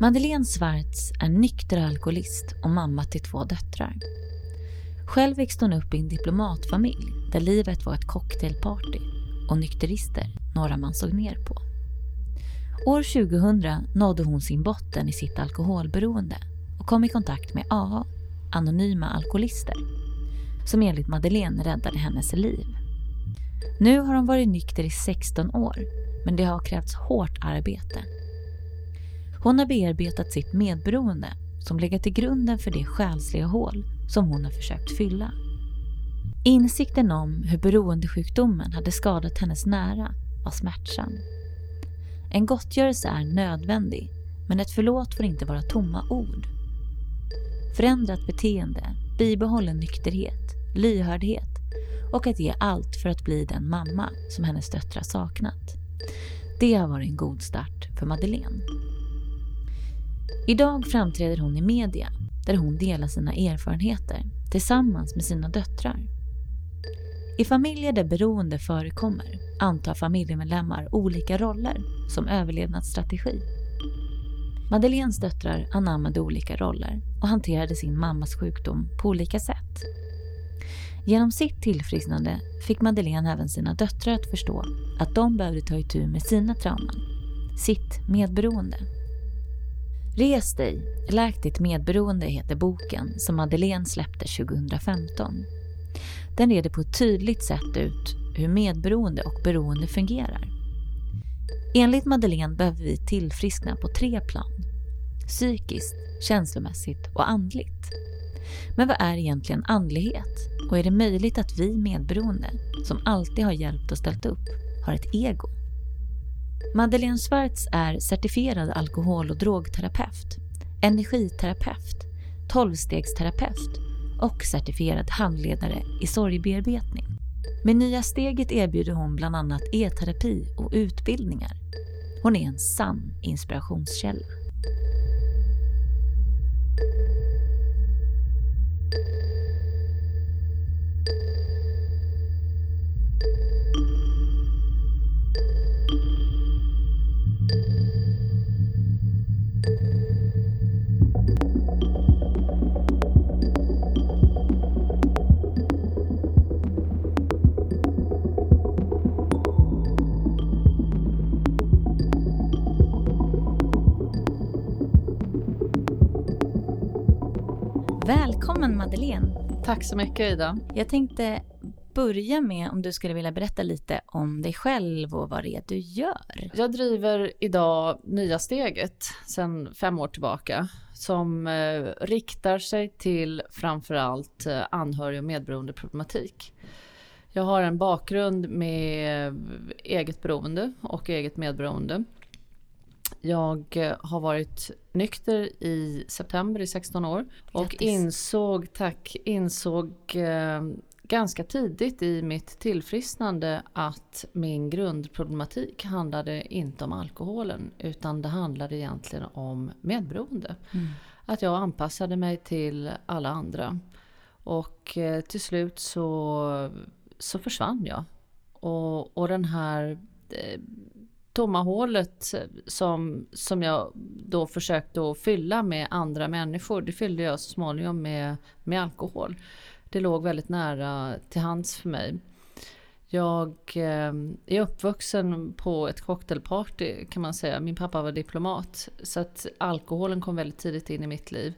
Madeleine Schwartz är nykter alkoholist och mamma till två döttrar. Själv växte hon upp i en diplomatfamilj där livet var ett cocktailparty och nykterister några man såg ner på. År 2000 nådde hon sin botten i sitt alkoholberoende och kom i kontakt med AA, Anonyma Alkoholister, som enligt Madeleine räddade hennes liv. Nu har hon varit nykter i 16 år, men det har krävts hårt arbete. Hon har bearbetat sitt medberoende som legat till grunden för det själsliga hål som hon har försökt fylla. Insikten om hur beroendesjukdomen hade skadat hennes nära var smärtsam. En gottgörelse är nödvändig, men ett förlåt får inte vara tomma ord. Förändrat beteende, bibehållen nykterhet, lyhördhet och att ge allt för att bli den mamma som hennes döttrar saknat. Det har varit en god start för Madeleine. Idag framträder hon i media där hon delar sina erfarenheter tillsammans med sina döttrar. I familjer där beroende förekommer antar familjemedlemmar olika roller som överlevnadsstrategi. Madeleines döttrar anammade olika roller och hanterade sin mammas sjukdom på olika sätt. Genom sitt tillfrisknande fick Madeleine även sina döttrar att förstå att de behövde ta itu med sina trauman, sitt medberoende. Res dig, läk ditt medberoende heter boken som Madeleine släppte 2015. Den reder på ett tydligt sätt ut hur medberoende och beroende fungerar. Enligt Madeleine behöver vi tillfriskna på tre plan. Psykiskt, känslomässigt och andligt. Men vad är egentligen andlighet? Och är det möjligt att vi medberoende, som alltid har hjälpt och ställt upp, har ett ego? Madeleine Schwartz är certifierad alkohol och drogterapeut, energiterapeut, tolvstegsterapeut och certifierad handledare i sorgbearbetning. Med Nya Steget erbjuder hon bland annat e-terapi och utbildningar. Hon är en sann inspirationskälla. Välkommen Madeleine. Tack så mycket Ida. Jag tänkte börja med om du skulle vilja berätta lite om dig själv och vad det är du gör. Jag driver idag Nya Steget sedan fem år tillbaka som eh, riktar sig till framförallt eh, anhörig och medberoendeproblematik. Jag har en bakgrund med eget beroende och eget medberoende. Jag eh, har varit nykter i september i 16 år och Grattis. insåg, tack, insåg eh, ganska tidigt i mitt tillfrisknande att min grundproblematik handlade inte om alkoholen utan det handlade egentligen om medberoende. Mm. Att jag anpassade mig till alla andra. Och eh, till slut så, så försvann jag. Och, och den här eh, tomma hålet som, som jag då försökte att fylla med andra människor, det fyllde jag så småningom med, med alkohol. Det låg väldigt nära till hands för mig. Jag eh, är uppvuxen på ett cocktailparty kan man säga. Min pappa var diplomat. Så att alkoholen kom väldigt tidigt in i mitt liv.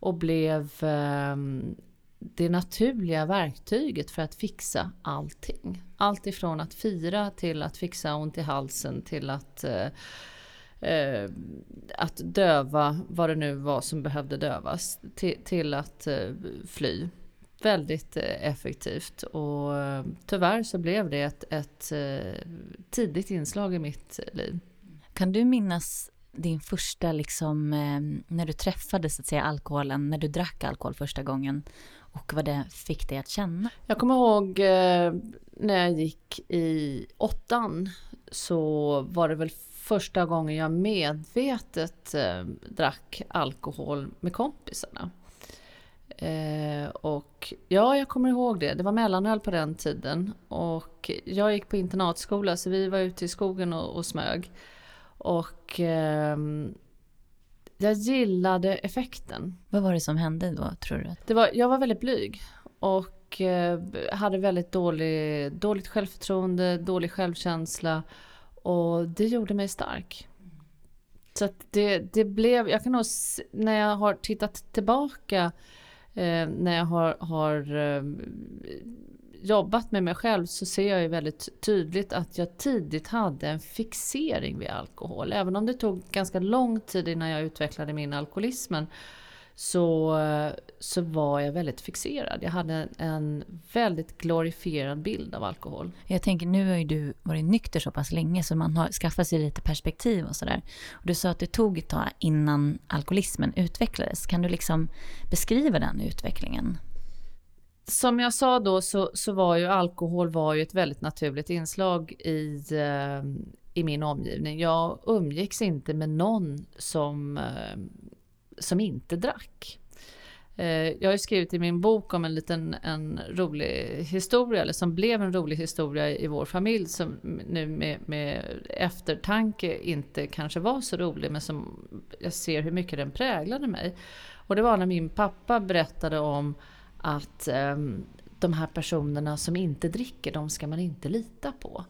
Och blev ehm, det naturliga verktyget för att fixa allting. Allt ifrån att fira till att fixa ont i halsen till att eh, eh, att döva vad det nu var som behövde dövas till, till att eh, fly. Väldigt eh, effektivt och eh, tyvärr så blev det ett, ett eh, tidigt inslag i mitt liv. Kan du minnas din första, liksom, eh, när du träffade så att säga alkoholen, när du drack alkohol första gången? Och vad det fick dig att känna? Jag kommer ihåg eh, när jag gick i åttan så var det väl första gången jag medvetet eh, drack alkohol med kompisarna. Eh, och ja, jag kommer ihåg det. Det var mellanöl på den tiden. Och jag gick på internatskola så vi var ute i skogen och, och smög. Och eh, jag gillade effekten. Vad var det som hände då, tror du? Det var, jag var väldigt blyg och eh, hade väldigt dålig, dåligt självförtroende, dålig självkänsla och det gjorde mig stark. Så det, det blev, jag kan nog, när jag har tittat tillbaka, eh, när jag har, har eh, jobbat med mig själv så ser jag ju väldigt tydligt att jag tidigt hade en fixering vid alkohol. Även om det tog ganska lång tid innan jag utvecklade min alkoholismen så, så var jag väldigt fixerad. Jag hade en väldigt glorifierad bild av alkohol. Jag tänker, nu har ju du varit nykter så pass länge så man har skaffat sig lite perspektiv och sådär. Du sa att det tog ett tag innan alkoholismen utvecklades. Kan du liksom beskriva den utvecklingen? Som jag sa då så, så var ju alkohol var ju ett väldigt naturligt inslag i, eh, i min omgivning. Jag umgicks inte med någon som eh, som inte drack. Eh, jag har ju skrivit i min bok om en liten en rolig historia, eller som blev en rolig historia i vår familj, som nu med, med eftertanke inte kanske var så rolig, men som jag ser hur mycket den präglade mig. Och det var när min pappa berättade om att ehm, de här personerna som inte dricker, de ska man inte lita på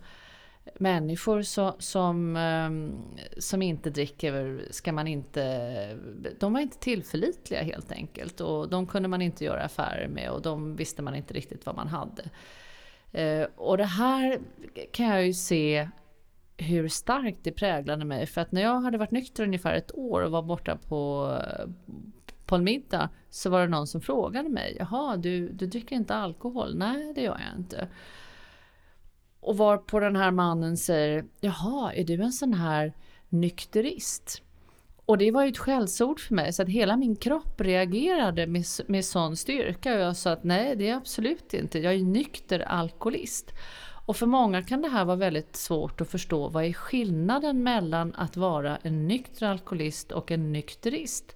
människor som, ehm, som inte dricker ska man inte... De var inte tillförlitliga helt enkelt och de kunde man inte göra affärer med och de visste man inte riktigt vad man hade. Eh, och det här kan jag ju se hur starkt det präglade mig. För att när jag hade varit nykter ungefär ett år och var borta på, på en middag så var det någon som frågade mig. Jaha, du, du dricker inte alkohol? Nej, det gör jag inte. Och var på den här mannen säger, jaha, är du en sån här nykterist? Och det var ju ett skällsord för mig, så att hela min kropp reagerade med, med sån styrka. Och jag sa att nej, det är absolut inte. Jag är nykter alkoholist. Och för många kan det här vara väldigt svårt att förstå. Vad är skillnaden mellan att vara en nykter alkoholist och en nykterist?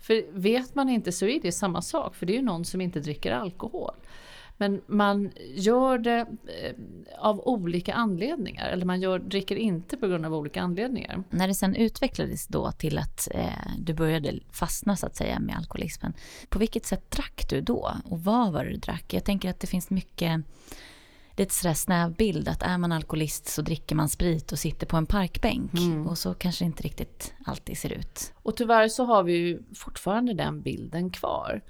För vet man inte så är det samma sak, för det är ju någon som inte dricker alkohol. Men man gör det eh, av olika anledningar, eller man gör, dricker inte på grund av olika anledningar. När det sen utvecklades då till att eh, du började fastna så att säga med alkoholismen, på vilket sätt drack du då? Och vad var det du drack? Jag tänker att det finns mycket lite sådär snäv bild att är man alkoholist så dricker man sprit och sitter på en parkbänk. Mm. Och så kanske det inte riktigt alltid ser ut. Och tyvärr så har vi ju fortfarande den bilden kvar.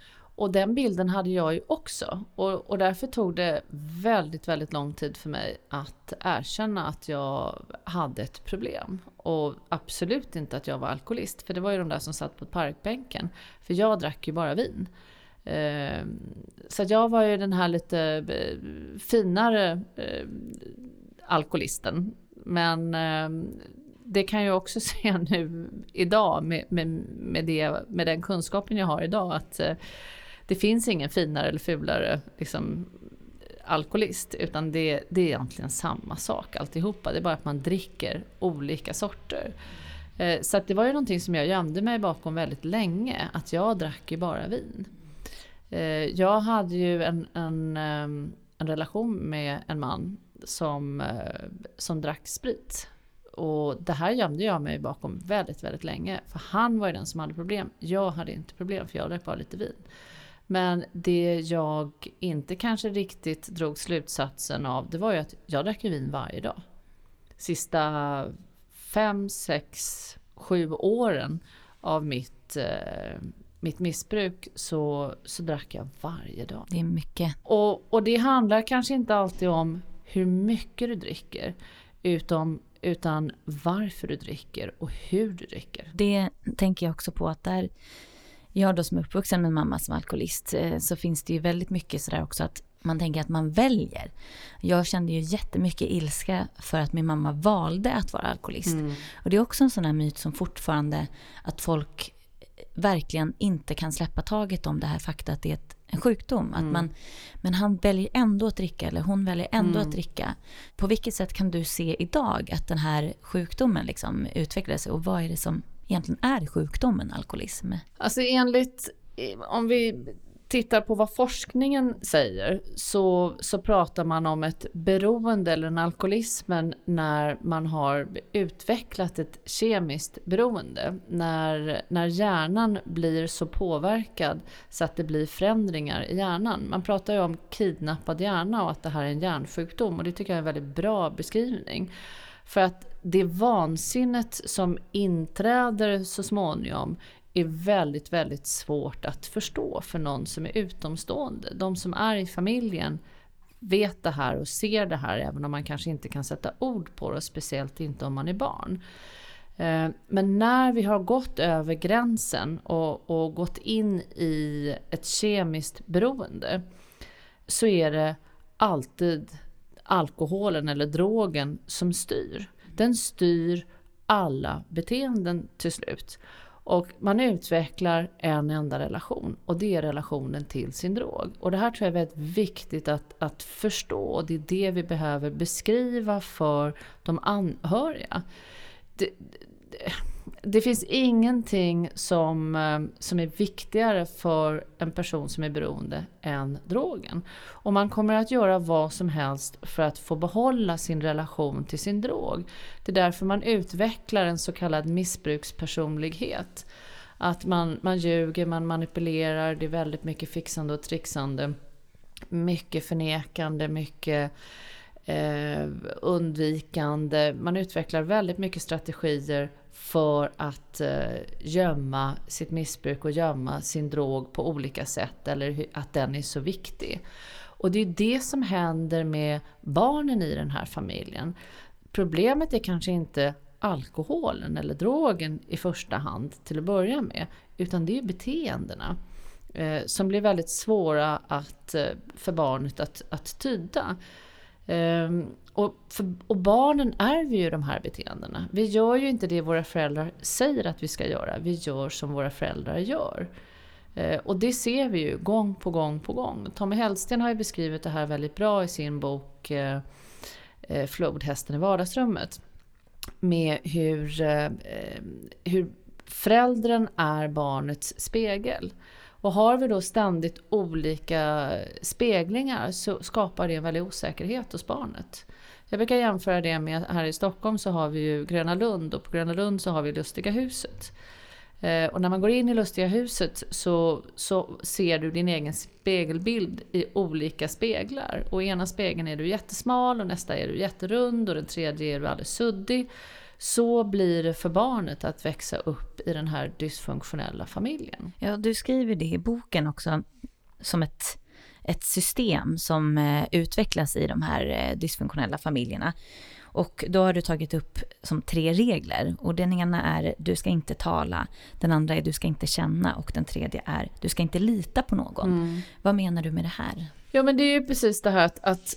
Och den bilden hade jag ju också. Och, och därför tog det väldigt, väldigt lång tid för mig att erkänna att jag hade ett problem. Och absolut inte att jag var alkoholist, för det var ju de där som satt på parkbänken. För jag drack ju bara vin. Eh, så jag var ju den här lite eh, finare eh, alkoholisten. Men eh, det kan jag också se nu idag med, med, med, det, med den kunskapen jag har idag. att eh, det finns ingen finare eller fulare liksom, alkoholist, utan det, det är egentligen samma sak alltihopa. Det är bara att man dricker olika sorter. Eh, så det var ju någonting som jag gömde mig bakom väldigt länge, att jag drack ju bara vin. Eh, jag hade ju en, en, ehm, en relation med en man som, eh, som drack sprit. Och det här gömde jag mig bakom väldigt, väldigt länge. För han var ju den som hade problem. Jag hade inte problem för jag drack bara lite vin. Men det jag inte kanske riktigt drog slutsatsen av, det var ju att jag drack vin varje dag. Sista fem, sex, sju åren av mitt, eh, mitt missbruk så, så drack jag varje dag. Det är mycket. Och, och det handlar kanske inte alltid om hur mycket du dricker, utan utan varför du dricker och hur du dricker. Det tänker jag också på att där jag då som är uppvuxen med mamma som alkoholist eh, så finns det ju väldigt mycket sådär också att man tänker att man väljer. Jag kände ju jättemycket ilska för att min mamma valde att vara alkoholist. Mm. Och det är också en sån här myt som fortfarande att folk verkligen inte kan släppa taget om det här fakta att det är ett, en sjukdom. Att mm. man, men han väljer ändå att dricka eller hon väljer ändå mm. att dricka. På vilket sätt kan du se idag att den här sjukdomen liksom utvecklades och vad är det som egentligen är sjukdomen alkoholism? Alltså enligt, om vi tittar på vad forskningen säger så, så pratar man om ett beroende eller en alkoholismen när man har utvecklat ett kemiskt beroende. När, när hjärnan blir så påverkad så att det blir förändringar i hjärnan. Man pratar ju om kidnappad hjärna och att det här är en hjärnsjukdom och det tycker jag är en väldigt bra beskrivning. För att det vansinnet som inträder så småningom är väldigt, väldigt svårt att förstå för någon som är utomstående. De som är i familjen vet det här och ser det här även om man kanske inte kan sätta ord på det, speciellt inte om man är barn. Eh, men när vi har gått över gränsen och, och gått in i ett kemiskt beroende så är det alltid alkoholen eller drogen som styr. Den styr alla beteenden till slut. Och man utvecklar en enda relation och det är relationen till sin drog. Och det här tror jag är väldigt viktigt att, att förstå och det är det vi behöver beskriva för de anhöriga. Det, det, det finns ingenting som, eh, som är viktigare för en person som är beroende än drogen. Och man kommer att göra vad som helst för att få behålla sin relation till sin drog. Det är därför man utvecklar en så kallad missbrukspersonlighet. Att man, man ljuger, man manipulerar, det är väldigt mycket fixande och trixande. Mycket förnekande, mycket eh, undvikande. Man utvecklar väldigt mycket strategier för att eh, gömma sitt missbruk och gömma sin drog på olika sätt eller att den är så viktig. Och det är det som händer med barnen i den här familjen. Problemet är kanske inte alkoholen eller drogen i första hand till att börja med, utan det är beteendena eh, som blir väldigt svåra att, eh, för barnet att, att tyda. Ehm, och, för, och barnen ärver ju de här beteendena. Vi gör ju inte det våra föräldrar säger att vi ska göra, vi gör som våra föräldrar gör. Eh, och det ser vi ju gång på gång på gång. Tommy Hellsten har ju beskrivit det här väldigt bra i sin bok eh, eh Flodhästen i vardagsrummet. Med hur, eh, eh, hur föräldern är barnets spegel. Och har vi då ständigt olika speglingar så skapar det en väldig osäkerhet hos barnet. Jag brukar jämföra det med här i Stockholm så har vi ju Gröna Lund och på Gröna Lund så har vi Lustiga huset. Eh, och när man går in i Lustiga huset så, så ser du din egen spegelbild i olika speglar. Och i ena spegeln är du jättesmal och nästa är du jätterund och den tredje är du alldeles suddig. Så blir det för barnet att växa upp i den här dysfunktionella familjen. Ja, du skriver det i boken också som ett, ett system som eh, utvecklas i de här eh, dysfunktionella familjerna. Och då har du tagit upp som tre regler. Och den ena är du ska inte tala, den andra är du ska inte känna och den tredje är du ska inte lita på någon. Mm. Vad menar du med det här? Ja men det är ju precis det här att, att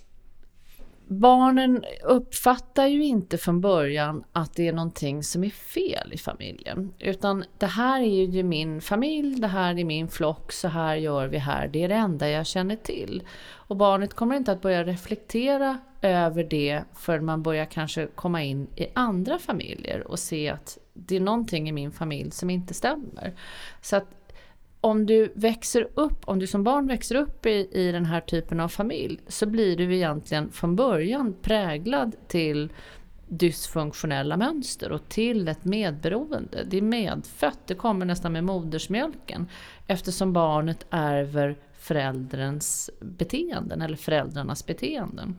barnen uppfattar ju inte från början att det är någonting som är fel i familjen. Utan det här är ju min familj, det här är min flock, så här gör vi här. Det är det enda jag känner till. Och barnet kommer inte att börja reflektera över det förrän man börjar kanske komma in i andra familjer och se att det är någonting i min familj som inte stämmer. Så att om du växer upp, om du som barn växer upp i, i den här typen av familj så blir du egentligen från början präglad till dysfunktionella mönster och till ett medberoende. Det är medfött, det kommer nästan med modersmjölken eftersom barnet ärver förälderns beteenden eller föräldrarnas beteenden.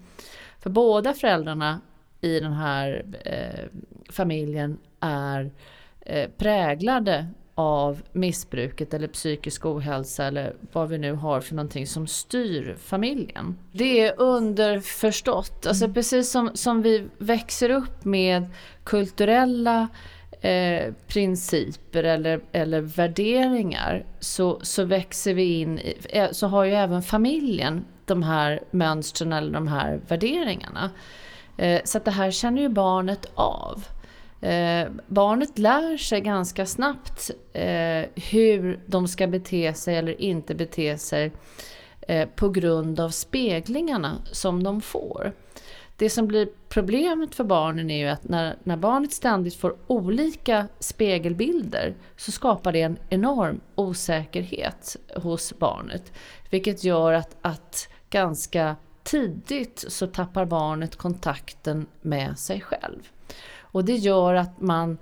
För båda föräldrarna i den här eh, familjen är eh, präglade av missbruket eller psykisk ohälsa eller vad vi nu har för någonting som styr familjen. Det är underförstått, alltså mm. precis som, som vi växer upp med kulturella eh, principer eller, eller värderingar så, så växer vi in i, eh, så har ju även familjen de här mönstren eller de här värderingarna. Eh, så att det här känner ju barnet av. Eh, barnet lär sig ganska snabbt eh, hur de ska bete sig eller inte bete sig eh, på grund av speglingarna som de får. det som blir problemet för barnen är ju att när, när barnet ständigt får olika spegelbilder så skapar det en enorm osäkerhet hos barnet. Vilket gör att, att ganska tidigt så tappar barnet kontakten med sig själv. Och det gör att man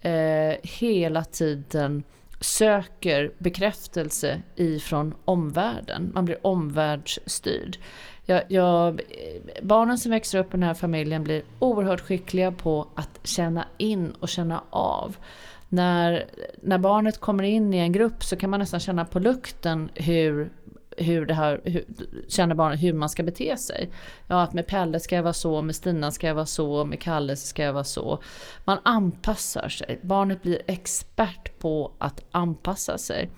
eh, hela tiden söker bekräftelse ifrån omvärlden. Man blir omvärldsstyrd. Jag, jag, barnen som växer upp i den här familjen blir oerhört skickliga på att känna in och känna av. När, när barnet kommer in i en grupp så kan man nästan känna på lukten hur hur det här, hur, känner barnet hur man ska bete sig. Ja, att med Pelle ska jag vara så, med Stina ska jag vara så, med Kalle ska jag vara så. Man anpassar sig. Barnet blir expert på att anpassa sig.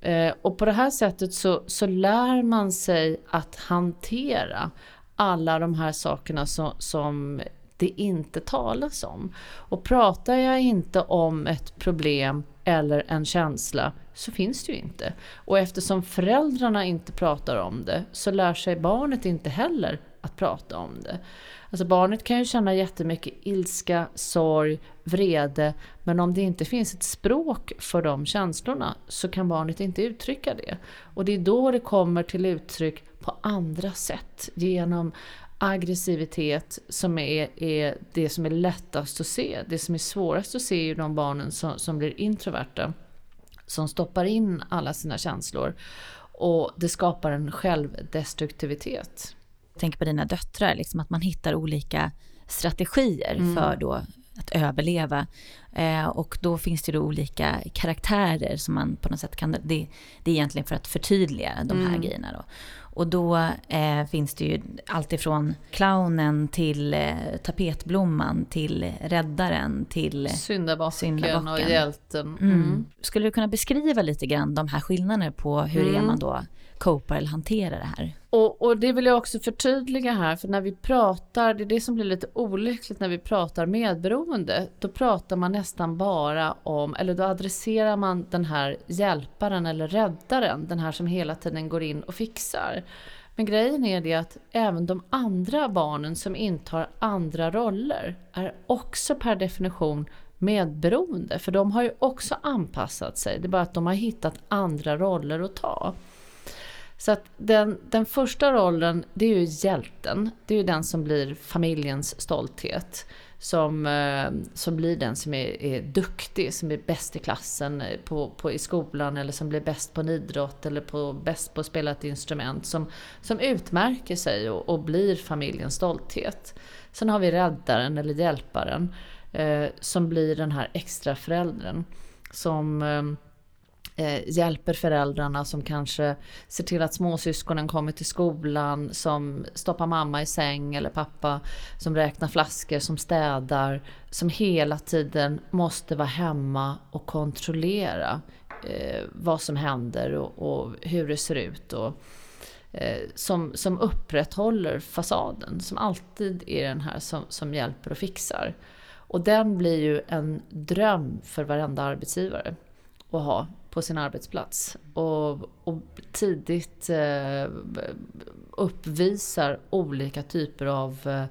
Eh, och på det här sättet så, så lär man sig att hantera alla de här sakerna som, som det inte talas om. Och pratar jag inte om ett problem eller en känsla så finns det ju inte. Och eftersom föräldrarna inte pratar om det så lär sig barnet inte heller att prata om det. Alltså barnet kan ju känna jättemycket ilska, sorg, vrede men om det inte finns ett språk för de känslorna så kan barnet inte uttrycka det. Och det är då det kommer till uttryck på andra sätt genom aggressivitet som är, är det som är lättast att se. Det som är svårast att se är ju de barnen som, som blir introverta. Som stoppar in alla sina känslor. Och det skapar en självdestruktivitet. Jag tänker på dina döttrar, liksom att man hittar olika strategier mm. för då att överleva. Eh, och då finns det då olika karaktärer som man på något sätt kan... Det, det är egentligen för att förtydliga de här mm. grejerna då. Och då eh, finns det ju alltifrån clownen till eh, tapetblomman till räddaren till syndabocken, syndabocken. och hjälten. Mm. Mm. Skulle du kunna beskriva lite grann de här skillnaderna på hur mm. är man då Copa eller hantera det här? Och, och, det vill jag också förtydliga här, för när vi pratar, det är det som blir lite olyckligt när vi pratar medberoende, då pratar man nästan bara om, eller då adresserar man den här hjälparen eller räddaren, den här som hela tiden går in och fixar. Men grejen är det att även de andra barnen som intar andra roller är också per definition medberoende, för de har ju också anpassat sig, det är bara att de har hittat andra roller att ta. Så att den, den första rollen, det är ju hjälten. Det är ju den som blir familjens stolthet. Som, eh, som blir den som är, är duktig, som är bäst i klassen eh, på, på, i skolan eller som blir bäst på en idrott eller på, bäst på att spela ett instrument. Som, som utmärker sig och, och blir familjens stolthet. Sen har vi räddaren eller hjälparen eh, som blir den här extra föräldern. Som eh, eh, hjälper föräldrarna som kanske ser till att småsyskonen kommer till skolan, som stoppar mamma i säng eller pappa, som räknar flaskor, som städar, som hela tiden måste vara hemma och kontrollera eh, vad som händer och, och, hur det ser ut. Och, eh, som, som upprätthåller fasaden, som alltid är den här som, som hjälper och fixar. Och den blir ju en dröm för varenda arbetsgivare att ha på sin arbetsplats. Och, och tidigt eh, uppvisar olika typer av eh,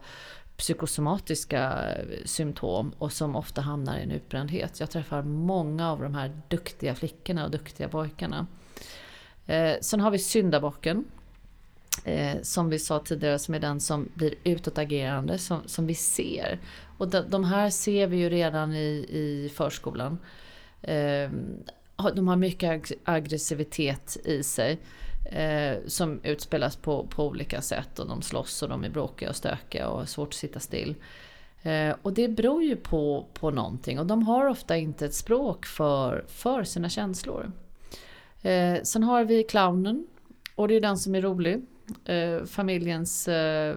psykosomatiska symptom och som ofta hamnar i en utbrändhet. Jag träffar många av de här duktiga flickorna och duktiga pojkarna. Eh, sen har vi syndabocken. Eh, som vi sa tidigare, som är den som blir utåtagerande, som, som vi ser. Och de, de här ser vi ju redan i, i förskolan. Eh, de har mycket aggressivitet i sig. Eh, som utspelas på, på olika sätt och de slåss och de är bråkiga och stökiga och har svårt att sitta still. Eh, och det beror ju på, på någonting och de har ofta inte ett språk för, för sina känslor. Eh, sen har vi clownen och det är den som är rolig. Eh, familjens eh,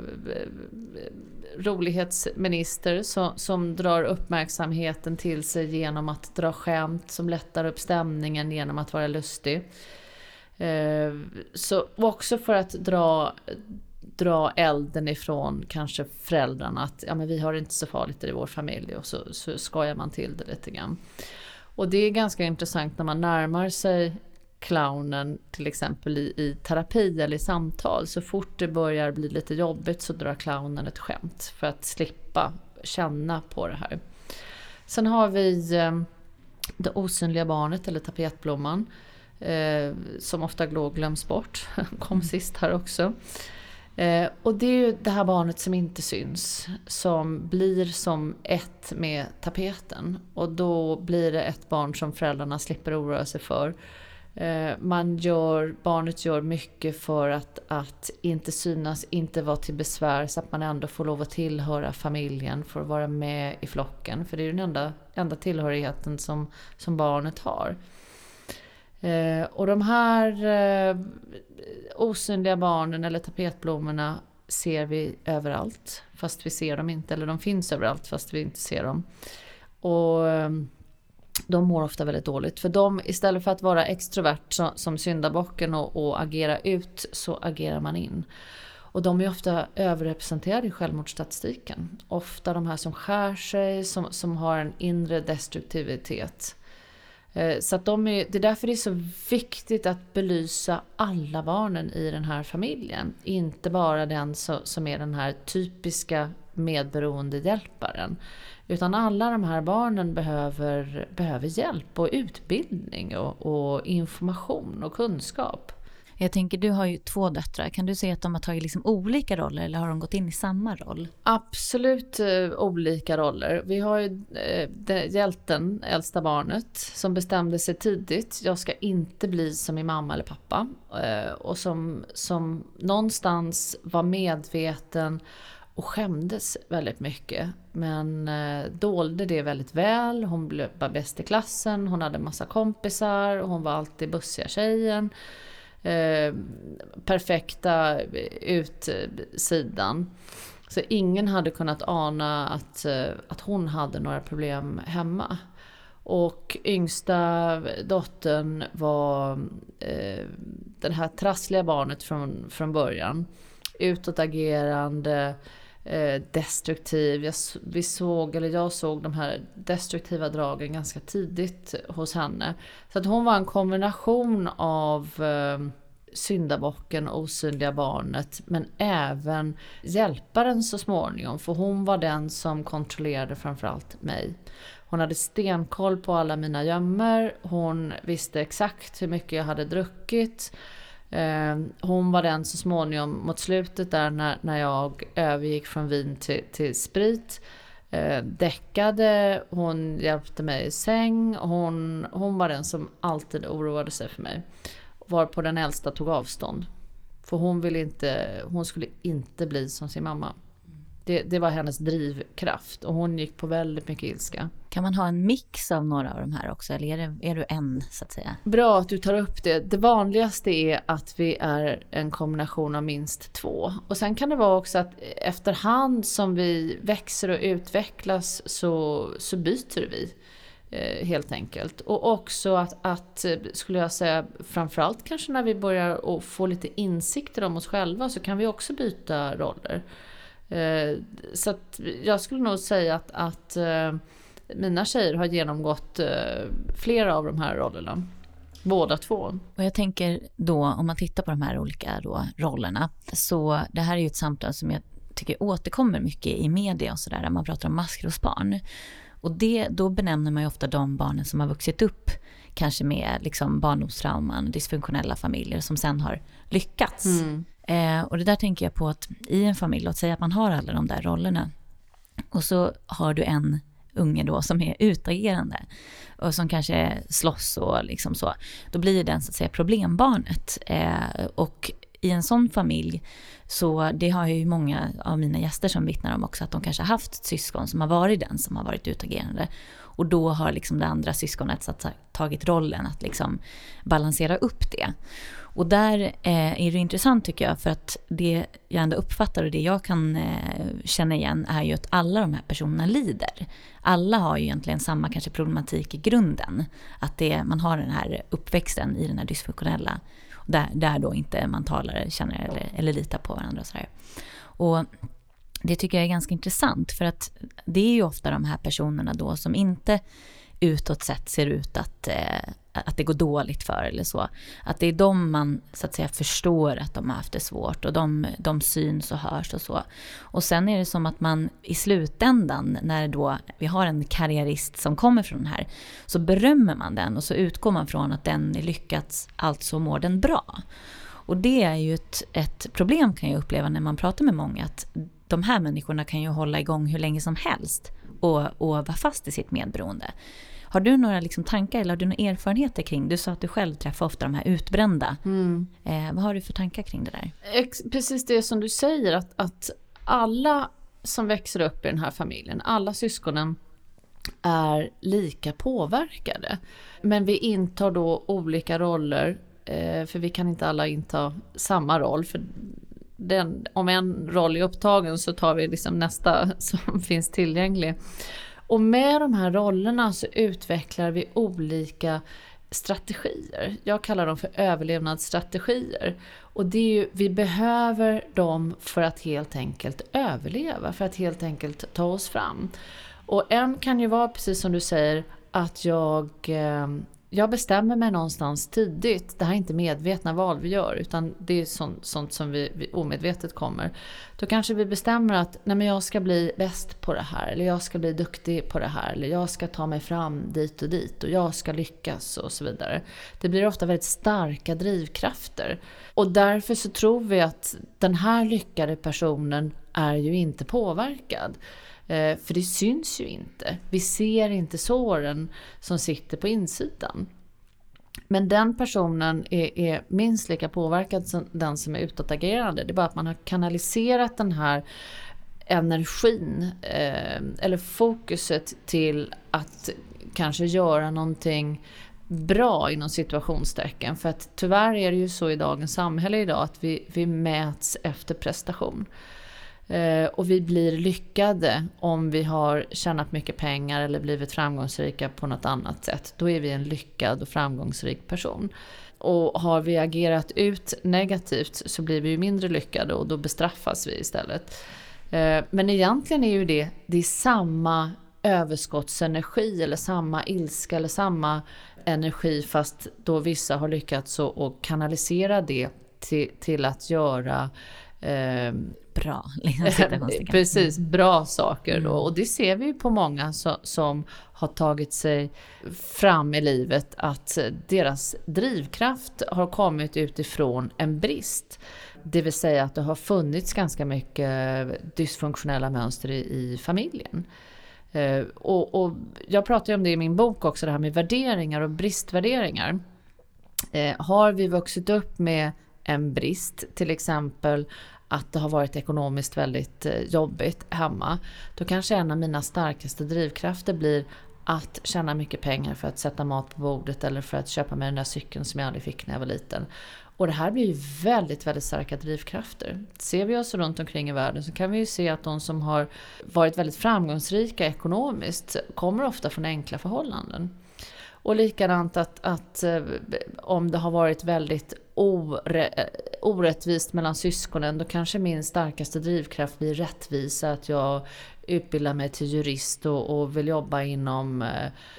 rolighetsminister som, som drar uppmärksamheten till sig genom att dra skämt som lättar upp stämningen genom att vara lustig. Eh, så också för att dra, dra elden ifrån kanske föräldrarna att ja, men vi har det inte så farligt i vår familj och så, så skojar man till det lite grann. Och det är ganska intressant när man närmar sig clownen till exempel i, i terapi eller i samtal. Så fort det börjar bli lite jobbigt så drar clownen ett skämt för att slippa känna på det här. Sen har vi eh, det osynliga barnet eller tapetblomman eh, som ofta glöms bort. Kom mm. sist här också. Eh, och det är ju det här barnet som inte syns som blir som ett med tapeten. Och då blir det ett barn som föräldrarna slipper oroa sig för. Eh, man gör, barnet gör mycket för att, att inte synas, inte vara till besvär så att man ändå får lov att tillhöra familjen, får vara med i flocken. För det är ju den enda, enda tillhörigheten som, som barnet har. Eh, och de här eh, osynliga barnen eller tapetblommorna ser vi överallt fast vi ser dem inte. Eller de finns överallt fast vi inte ser dem. Och eh, de mår ofta väldigt dåligt. För de, istället för att vara extrovert som, som syndabocken och, och agera ut så agerar man in. Och de är ofta överrepresenterade i självmordsstatistiken. Ofta de här som skär sig, som, som har en inre destruktivitet. Eh, så att de är, det är därför det är så viktigt att belysa alla barnen i den här familjen. Inte bara den som är den här typiska medberoende hjälparen. Utan alla de här barnen behöver, behöver hjälp och utbildning och, och information och kunskap. Jag tänker, du har ju två döttrar. Kan du säga att de har tagit liksom olika roller eller har de gått in i samma roll? Absolut eh, olika roller. Vi har ju eh, hjälten, äldsta barnet, som bestämde sig tidigt. Jag ska inte bli som min mamma eller pappa. Eh, och som, som någonstans var medveten och skämdes väldigt mycket. Men eh, dolde det väldigt väl. Hon var bäst i klassen, hon hade massa kompisar, hon var alltid bussiga tjejen. Eh, perfekta eh, utsidan. Så ingen hade kunnat ana att, eh, att hon hade några problem hemma. Och yngsta dottern var eh, det här trassliga barnet från, från början. Utåtagerande, eh, Eh, destruktiv. Jag, vi såg, eller jag såg de här destruktiva dragen ganska tidigt hos henne. Så att hon var en kombination av eh, syndabocken, osynliga barnet, men även hjälparen så småningom. För hon var den som kontrollerade framförallt mig. Hon hade stenkoll på alla mina gömmor, hon visste exakt hur mycket jag hade druckit. Eh, hon var den så småningom mot slutet där när, när jag övergick från vin till, till sprit. Eh, däckade, hon hjälpte mig i säng. Hon, hon var den som alltid oroade sig för mig. Varpå den äldsta tog avstånd. För hon, ville inte, hon skulle inte bli som sin mamma. Det, det, var hennes drivkraft och hon gick på väldigt mycket ilska. Kan man ha en mix av några av de här också eller är, det, är du en så att säga? Bra att du tar upp det. Det vanligaste är att vi är en kombination av minst två. Och sen kan det vara också att efterhand som vi växer och utvecklas så, så byter vi. Eh, helt enkelt. Och också att, att, skulle jag säga, framförallt kanske när vi börjar få lite insikter om oss själva så kan vi också byta roller. Eh, så att jag skulle nog säga att, att eh, mina tjejer har genomgått flera av de här rollerna. Båda två. Och jag tänker då, om man tittar på de här olika då, rollerna, så det här är ju ett samtal som jag tycker återkommer mycket i media och sådär, där man pratar om maskrosbarn. Och det, då benämner man ju ofta de barnen som har vuxit upp kanske med liksom barndomstrauman, dysfunktionella familjer som sen har lyckats. Mm. Eh, och det där tänker jag på att i en familj, låt säga att man har alla de där rollerna. Och så har du en unge då som är utagerande och som kanske slåss och liksom så. Då blir den så att säga problembarnet. Eh, och i en sån familj, så det har ju många av mina gäster som vittnar om också, att de kanske haft syskon som har varit den som har varit utagerande. Och då har liksom det andra syskonet så att, tagit rollen att liksom balansera upp det. Och där eh, är det intressant tycker jag, för att det jag ändå uppfattar och det jag kan eh, känna igen är ju att alla de här personerna lider. Alla har ju egentligen samma kanske problematik i grunden. Att det, man har den här uppväxten i den här dysfunktionella där, där då inte man talar, känner eller, eller litar på varandra. Och, sådär. och det tycker jag är ganska intressant för att det är ju ofta de här personerna då som inte utåt sett ser ut att, eh, att det går dåligt för eller så. Att det är de man så att säga förstår att de har haft det svårt och de, de syns och hörs och så. Och sen är det som att man i slutändan när då vi har en karriärist som kommer från den här så berömmer man den och så utgår man från att den är lyckats, alltså mår den bra. Och det är ju ett, ett problem kan jag uppleva när man pratar med många att de här människorna kan ju hålla igång hur länge som helst och, och vara fast i sitt medberoende. Har du några liksom tankar eller har du några erfarenheter kring, du sa att du själv träffar ofta de här utbrända. Mm. Eh, vad har du för tankar kring det där? Precis det som du säger att, att alla som växer upp i den här familjen, alla syskonen är lika påverkade. Men vi intar då olika roller, eh, för vi kan inte alla inta samma roll. För den, om en roll är upptagen så tar vi liksom nästa som finns tillgänglig. Och med de här rollerna så utvecklar vi olika strategier. Jag kallar dem för överlevnadsstrategier. Och det är ju, vi behöver dem för att helt enkelt överleva, för att helt enkelt ta oss fram. Och en kan ju vara, precis som du säger, att jag eh, jag bestämmer mig någonstans tidigt. Det här är inte medvetna val vi gör utan det är sånt, sånt som vi, vi, omedvetet kommer. Då kanske vi bestämmer att nej men jag ska bli bäst på det här eller jag ska bli duktig på det här eller jag ska ta mig fram dit och dit och jag ska lyckas och så vidare. Det blir ofta väldigt starka drivkrafter. Och därför så tror vi att den här lyckade personen är ju inte påverkad. Eh, för det syns ju inte. Vi ser inte såren som sitter på insidan. Men den personen är, är, minst lika påverkad som den som är utåtagerande. Det är bara att man har kanaliserat den här energin eh, eller fokuset till att kanske göra någonting bra inom situationstecken. För att tyvärr är det ju så i dagens samhälle idag att vi, vi mäts efter prestation. Eh, och vi blir lyckade om vi har tjänat mycket pengar eller blivit framgångsrika på något annat sätt. Då är vi en lyckad och framgångsrik person. Och har vi agerat ut negativt så blir vi ju mindre lyckade och då bestraffas vi istället. Eh, men egentligen är ju det, det är samma överskottsenergi eller samma ilska eller samma energi fast då vissa har lyckats att kanalisera det till, till att göra eh, bra. Liksom, Precis, bra saker. Då. Mm. Och det ser vi på många så, som har tagit sig fram i livet att deras drivkraft har kommit utifrån en brist. Det vill säga att det har funnits ganska mycket dysfunktionella mönster i, i familjen. Uh, och, och, jag pratar ju om det i min bok också, det här med värderingar och bristvärderingar. Uh, har vi vuxit upp med en brist, till exempel att det har varit ekonomiskt väldigt eh, jobbigt hemma, då kanske en av mina starkaste drivkrafter blir att tjäna mycket pengar för att sätta mat på bordet eller för att köpa mig den där cykeln som jag aldrig fick när jag var liten. Och det här blir ju väldigt, väldigt starka drivkrafter. Ser vi oss runt omkring i världen så kan vi ju se att de som har varit väldigt framgångsrika ekonomiskt kommer ofta från enkla förhållanden. Och likadant att, att eh, om det har varit väldigt orättvist mellan syskonen då kanske min starkaste drivkraft blir rättvisa. Att jag utbildar mig till jurist och, och vill jobba inom eh,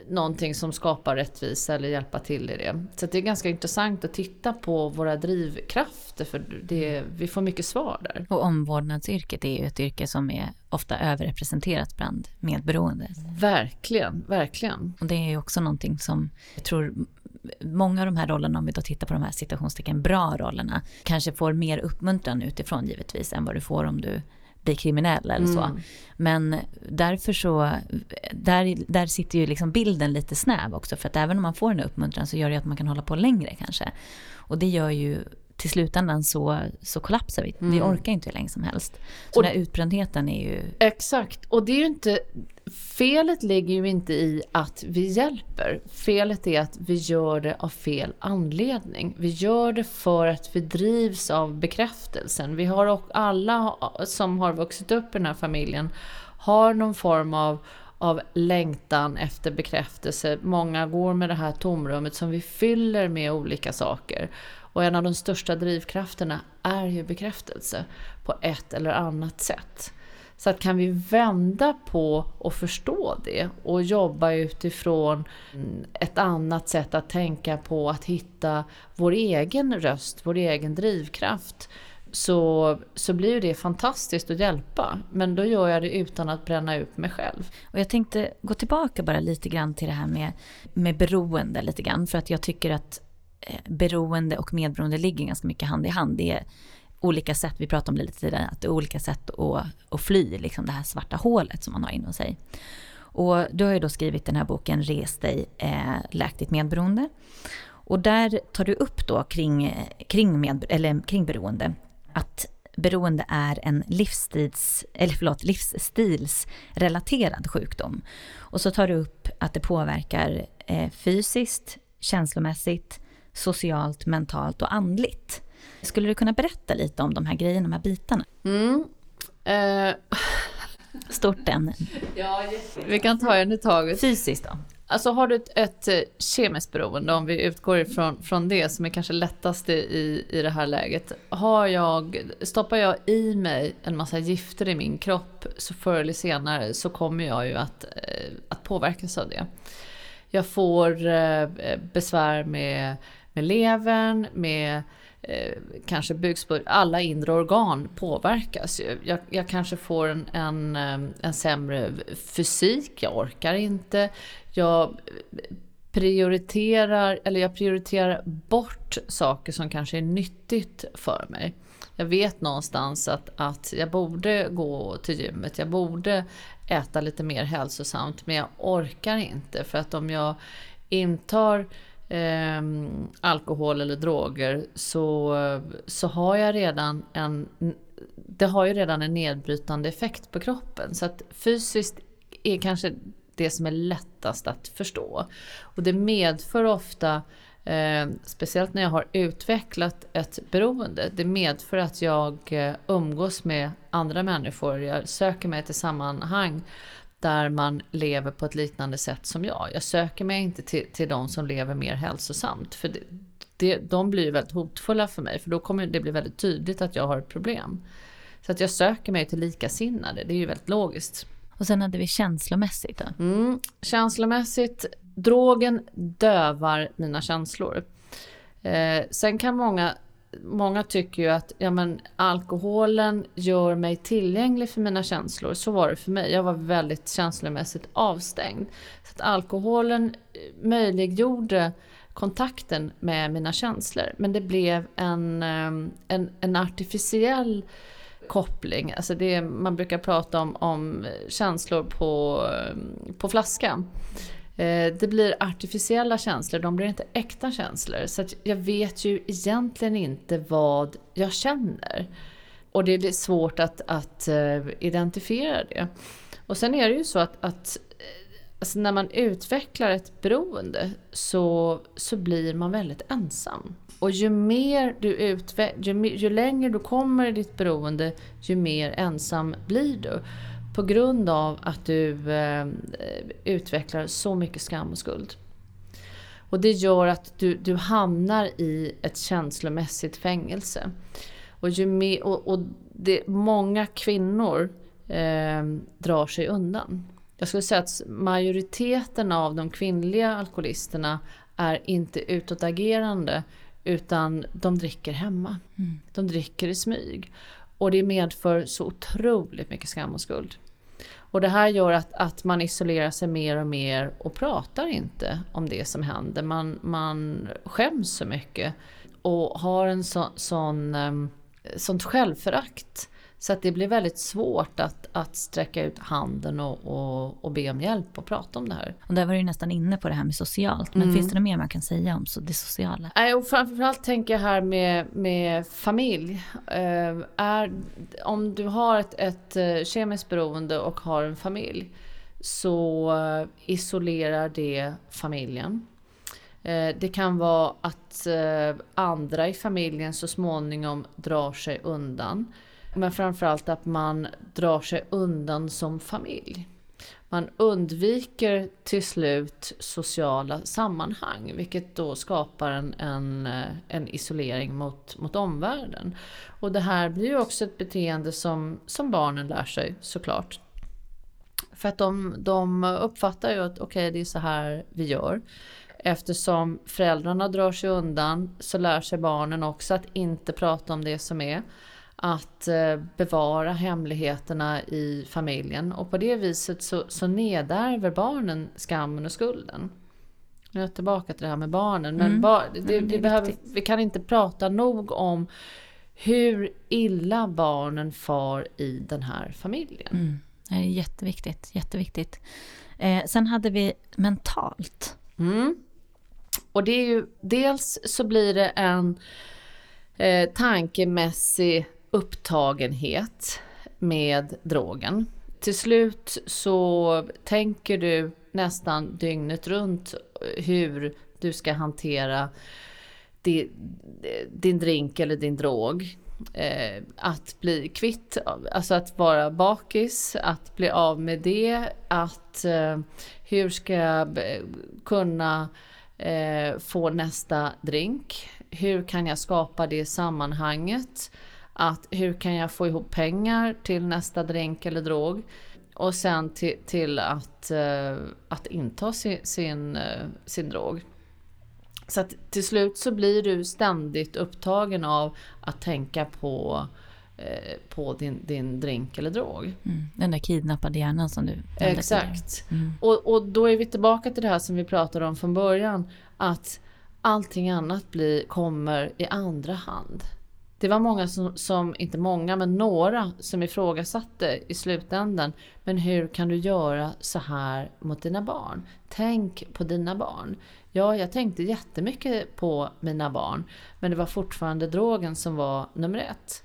någonting som skapar rättvisa eller hjälpa till i det. Så det är ganska intressant att titta på våra drivkrafter för det, vi får mycket svar där. Och omvårdnadsyrket är ju ett yrke som är ofta överrepresenterat bland medberoende. Verkligen, verkligen. Och det är ju också någonting som jag tror många av de här rollerna, om vi då tittar på de här situationstecken bra rollerna, kanske får mer uppmuntran utifrån givetvis än vad du får om du blir kriminell eller så. Mm. Men därför så, där, där sitter ju liksom bilden lite snäv också. För att även om man får en uppmuntran så gör det att man kan hålla på längre kanske. Och det gör ju till slutändan så, så kollapsar vi. Mm. Vi orkar inte hur länge som helst. Så och, den här utbrändheten är ju... Exakt. Och det är ju inte... Felet ligger ju inte i att vi hjälper. Felet är att vi gör det av fel anledning. Vi gör det för att vi drivs av bekräftelsen. Vi har och alla som har vuxit upp i den här familjen har någon form av av längtan efter bekräftelse. Många går med det här tomrummet som vi fyller med olika saker. Och en av de största drivkrafterna är ju bekräftelse på ett eller annat sätt. Så att kan vi vända på och förstå det och jobba utifrån ett annat sätt att tänka på, att hitta vår egen röst, vår egen drivkraft så, så blir det fantastiskt att hjälpa. Men då gör jag det utan att bränna ut mig själv. Och jag tänkte gå tillbaka bara lite grann till det här med, med beroende lite grann. För att jag tycker att Eh, beroende och medberoende ligger ganska mycket hand i hand. Det är olika sätt, vi pratade om det lite tidigare, att det är olika sätt att, att fly liksom det här svarta hålet som man har inom sig. Och du har ju då skrivit den här boken Res dig, eh, läk ditt medberoende. Och där tar du upp då kring, kring, med, eller kring beroende att beroende är en livsstils, eller förlåt, livsstilsrelaterad sjukdom. Och så tar du upp att det påverkar eh, fysiskt, känslomässigt, socialt, mentalt och andligt. Skulle du kunna berätta lite om de här grejerna, de här bitarna? Mm. Eh. Stort ämne. Ja, vi kan ta en i taget. Fysiskt då? Alltså har du ett, ett eh, kemiskt beroende, om vi utgår ifrån från det som är kanske lättast i, i det här läget. Har jag, stoppar jag i mig en massa gifter i min kropp så förr eller senare så kommer jag ju att, eh, att påverkas av det. Jag får eh, besvär med, med levern, med eh, kanske bukspottkörtel, alla inre organ påverkas Jag, jag kanske får en, en, eh, en sämre fysik, jag orkar inte jag prioriterar, eller jag prioriterar bort saker som kanske är nyttigt för mig. Jag vet någonstans att, att jag borde gå till gymmet, jag borde äta lite mer hälsosamt, men jag orkar inte. För att om jag intar eh, alkohol eller droger så, så har jag redan en det har ju redan en nedbrytande effekt på kroppen. Så att fysiskt är kanske det som är lättast att förstå. Och det medför ofta, eh, speciellt när jag har utvecklat ett beroende, det medför att jag eh, umgås med andra människor. Jag söker mig till sammanhang där man lever på ett liknande sätt som jag. Jag söker mig inte till, till de som lever mer hälsosamt. För det, det, de blir väldigt hotfulla för mig, för då kommer det bli väldigt tydligt att jag har ett problem. Så att jag söker mig till likasinnade, det är ju väldigt logiskt. Och sen hade vi känslomässigt då? Mm, känslomässigt, drogen dövar mina känslor. Eh, sen kan många, många tycker ju att ja, men, alkoholen gör mig tillgänglig för mina känslor. Så var det för mig. Jag var väldigt känslomässigt avstängd. Så att alkoholen eh, möjliggjorde kontakten med mina känslor. Men det blev en, eh, en, en artificiell koppling. Alltså det, man brukar prata om, om känslor på, eh, på flaska. Eh, det blir artificiella känslor, de blir inte äkta känslor. Så jag vet ju egentligen inte vad jag känner. Och det är svårt att, att eh, identifiera det. Och sen är det ju så att, att eh, alltså när man utvecklar ett beroende så, så blir man väldigt ensam. Och ju mer du utve- ju, ju längre du kommer i ditt beroende, ju mer ensam blir du. På grund av att du eh, utvecklar så mycket skam och skuld. Och det gör att du, du hamnar i ett känslomässigt fängelse. Och, ju mer, och, och det, många kvinnor eh, drar sig undan. Jag skulle säga att majoriteten av de kvinnliga alkoholisterna är inte utåtagerande utan de dricker hemma. Mm. De dricker i smyg. Och det medför så otroligt mycket skam och skuld. Och det här gör att, att man isolerar sig mer och mer och pratar inte om det som händer. Man, man skäms så mycket och har en så, sån, ehm, sånt självförakt så att det blir väldigt svårt att, att sträcka ut handen och, och, och be om hjälp och prata om det här. Och där var du nästan inne på det här med socialt. Men mm. finns det något mer man kan säga om det sociala? Nej, och framförallt tänker jag här med, med familj. Eh, är, om du har ett, ett eh, kemiskt beroende och har en familj så eh, isolerar det familjen. Det kan vara att andra i familjen så småningom drar sig undan. Men framförallt att man drar sig undan som familj. man undviker till slut sociala sammanhang, vilket då skapar en, en, eh, en isolering mot, mot omvärlden. Och det här blir ju också ett beteende som, som barnen lär sig såklart. För att de, de uppfattar ju att okej, okay, det är så här vi gör. Eftersom föräldrarna drar sig undan så lär sig barnen också att inte prata om det som är att eh, bevara hemligheterna i familjen och på det viset så, så nedärver barnen skammen och skulden. Nu är jag tillbaka till det här med barnen. Men mm. bar, det, det, det behöver, vi kan inte prata nog om hur illa barnen far i den här familjen. Mm. Det är jätteviktigt. jätteviktigt. Eh, sen hade vi mentalt. Mm. Och det är ju dels så blir det en eh, tankemässig upptagenhet med drogen. Till slut så tänker du nästan dygnet runt hur du ska hantera din, din drink eller din drog. Eh, att bli kvitt, alltså att vara bakis, att bli av med det, att eh, hur ska jag kunna eh, få nästa drink? Hur kan jag skapa det sammanhanget? Att hur kan jag få ihop pengar till nästa drink eller drog? Och sen till, till att, uh, att inta sin, sin, uh, sin drog. Så att till slut så blir du ständigt upptagen av att tänka på uh, på din, din drink eller drog. Mm, den där kidnappade hjärnan som du Exakt. Mm. Och, och då är vi tillbaka till det här som vi pratade om från början. Att allting annat blir, kommer i andra hand. Det var många som, som, inte många, men några som ifrågasatte i slutändan. Men hur kan du göra så här mot dina barn? Tänk på dina barn. Ja, jag tänkte jättemycket på mina barn, men det var fortfarande drogen som var nummer ett.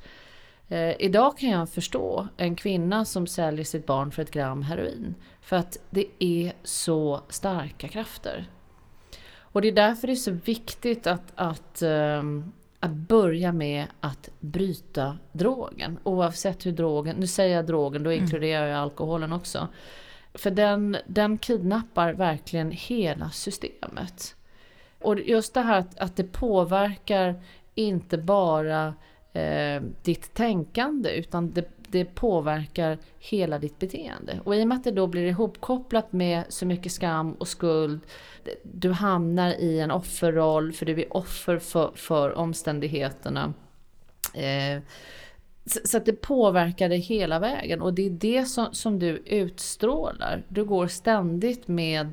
Eh, idag kan jag förstå en kvinna som säljer sitt barn för ett gram heroin. För att det är så starka krafter. Och det är därför det är så viktigt att, att eh, att börja med att bryta drogen. Oavsett hur drogen, nu säger jag drogen, då mm. inkluderar jag alkoholen också. För den, den kidnappar verkligen hela systemet. Och just det här att, att det påverkar inte bara eh, ditt tänkande utan det det påverkar hela ditt beteende. Och i och med att det då blir ihopkopplat med så mycket skam och skuld, du hamnar i en offerroll för du är offer för, för omständigheterna. Eh, så, att det påverkar dig hela vägen och det är det som, som du utstrålar. Du går ständigt med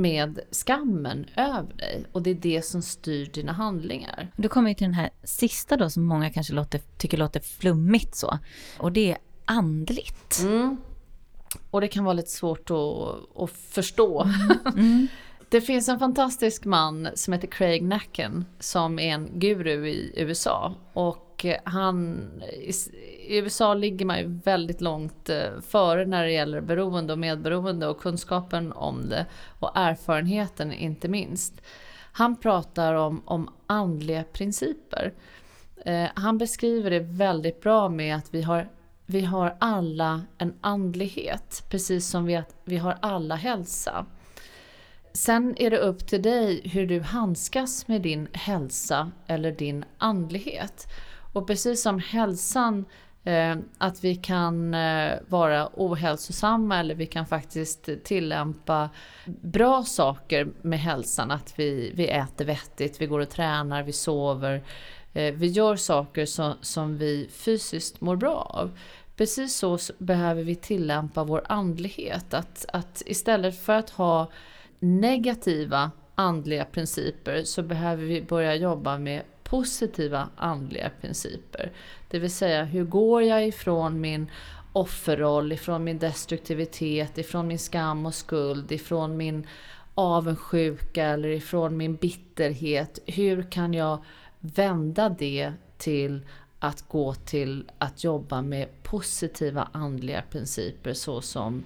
med skammen över dig och det är det som styr dina handlingar. Du kommer till den här sista då som många kanske låter, tycker låter flummigt så och det är andligt. Mm. Och det kan vara lite svårt att, att förstå. Mm. Mm. Det finns en fantastisk man som heter Craig Nacken som är en guru i USA och Eh, han, i USA ligger man ju väldigt långt eh, före när det gäller beroende och medberoende och kunskapen om det och erfarenheten inte minst. Han pratar om, om andliga principer. Eh, han beskriver det väldigt bra med att vi har, vi har alla en andlighet, precis som vi, att vi har alla hälsa. Sen är det upp till dig hur du handskas med din hälsa eller din andlighet. Och precis som hälsan, eh, att vi kan eh, vara ohälsosamma eller vi kan faktiskt tillämpa bra saker med hälsan. Att vi, vi äter vettigt, vi går och tränar, vi sover. Eh, vi gör saker som, som vi fysiskt mår bra av. Precis så behöver vi tillämpa vår andlighet. Att, att istället för att ha negativa andliga principer så behöver vi börja jobba med positiva andliga principer. Det vill säga, hur går jag ifrån min offerroll, ifrån min destruktivitet, ifrån min skam och skuld, ifrån min avundsjuka eller ifrån min bitterhet. Hur kan jag vända det till att gå till att jobba med positiva andliga principer såsom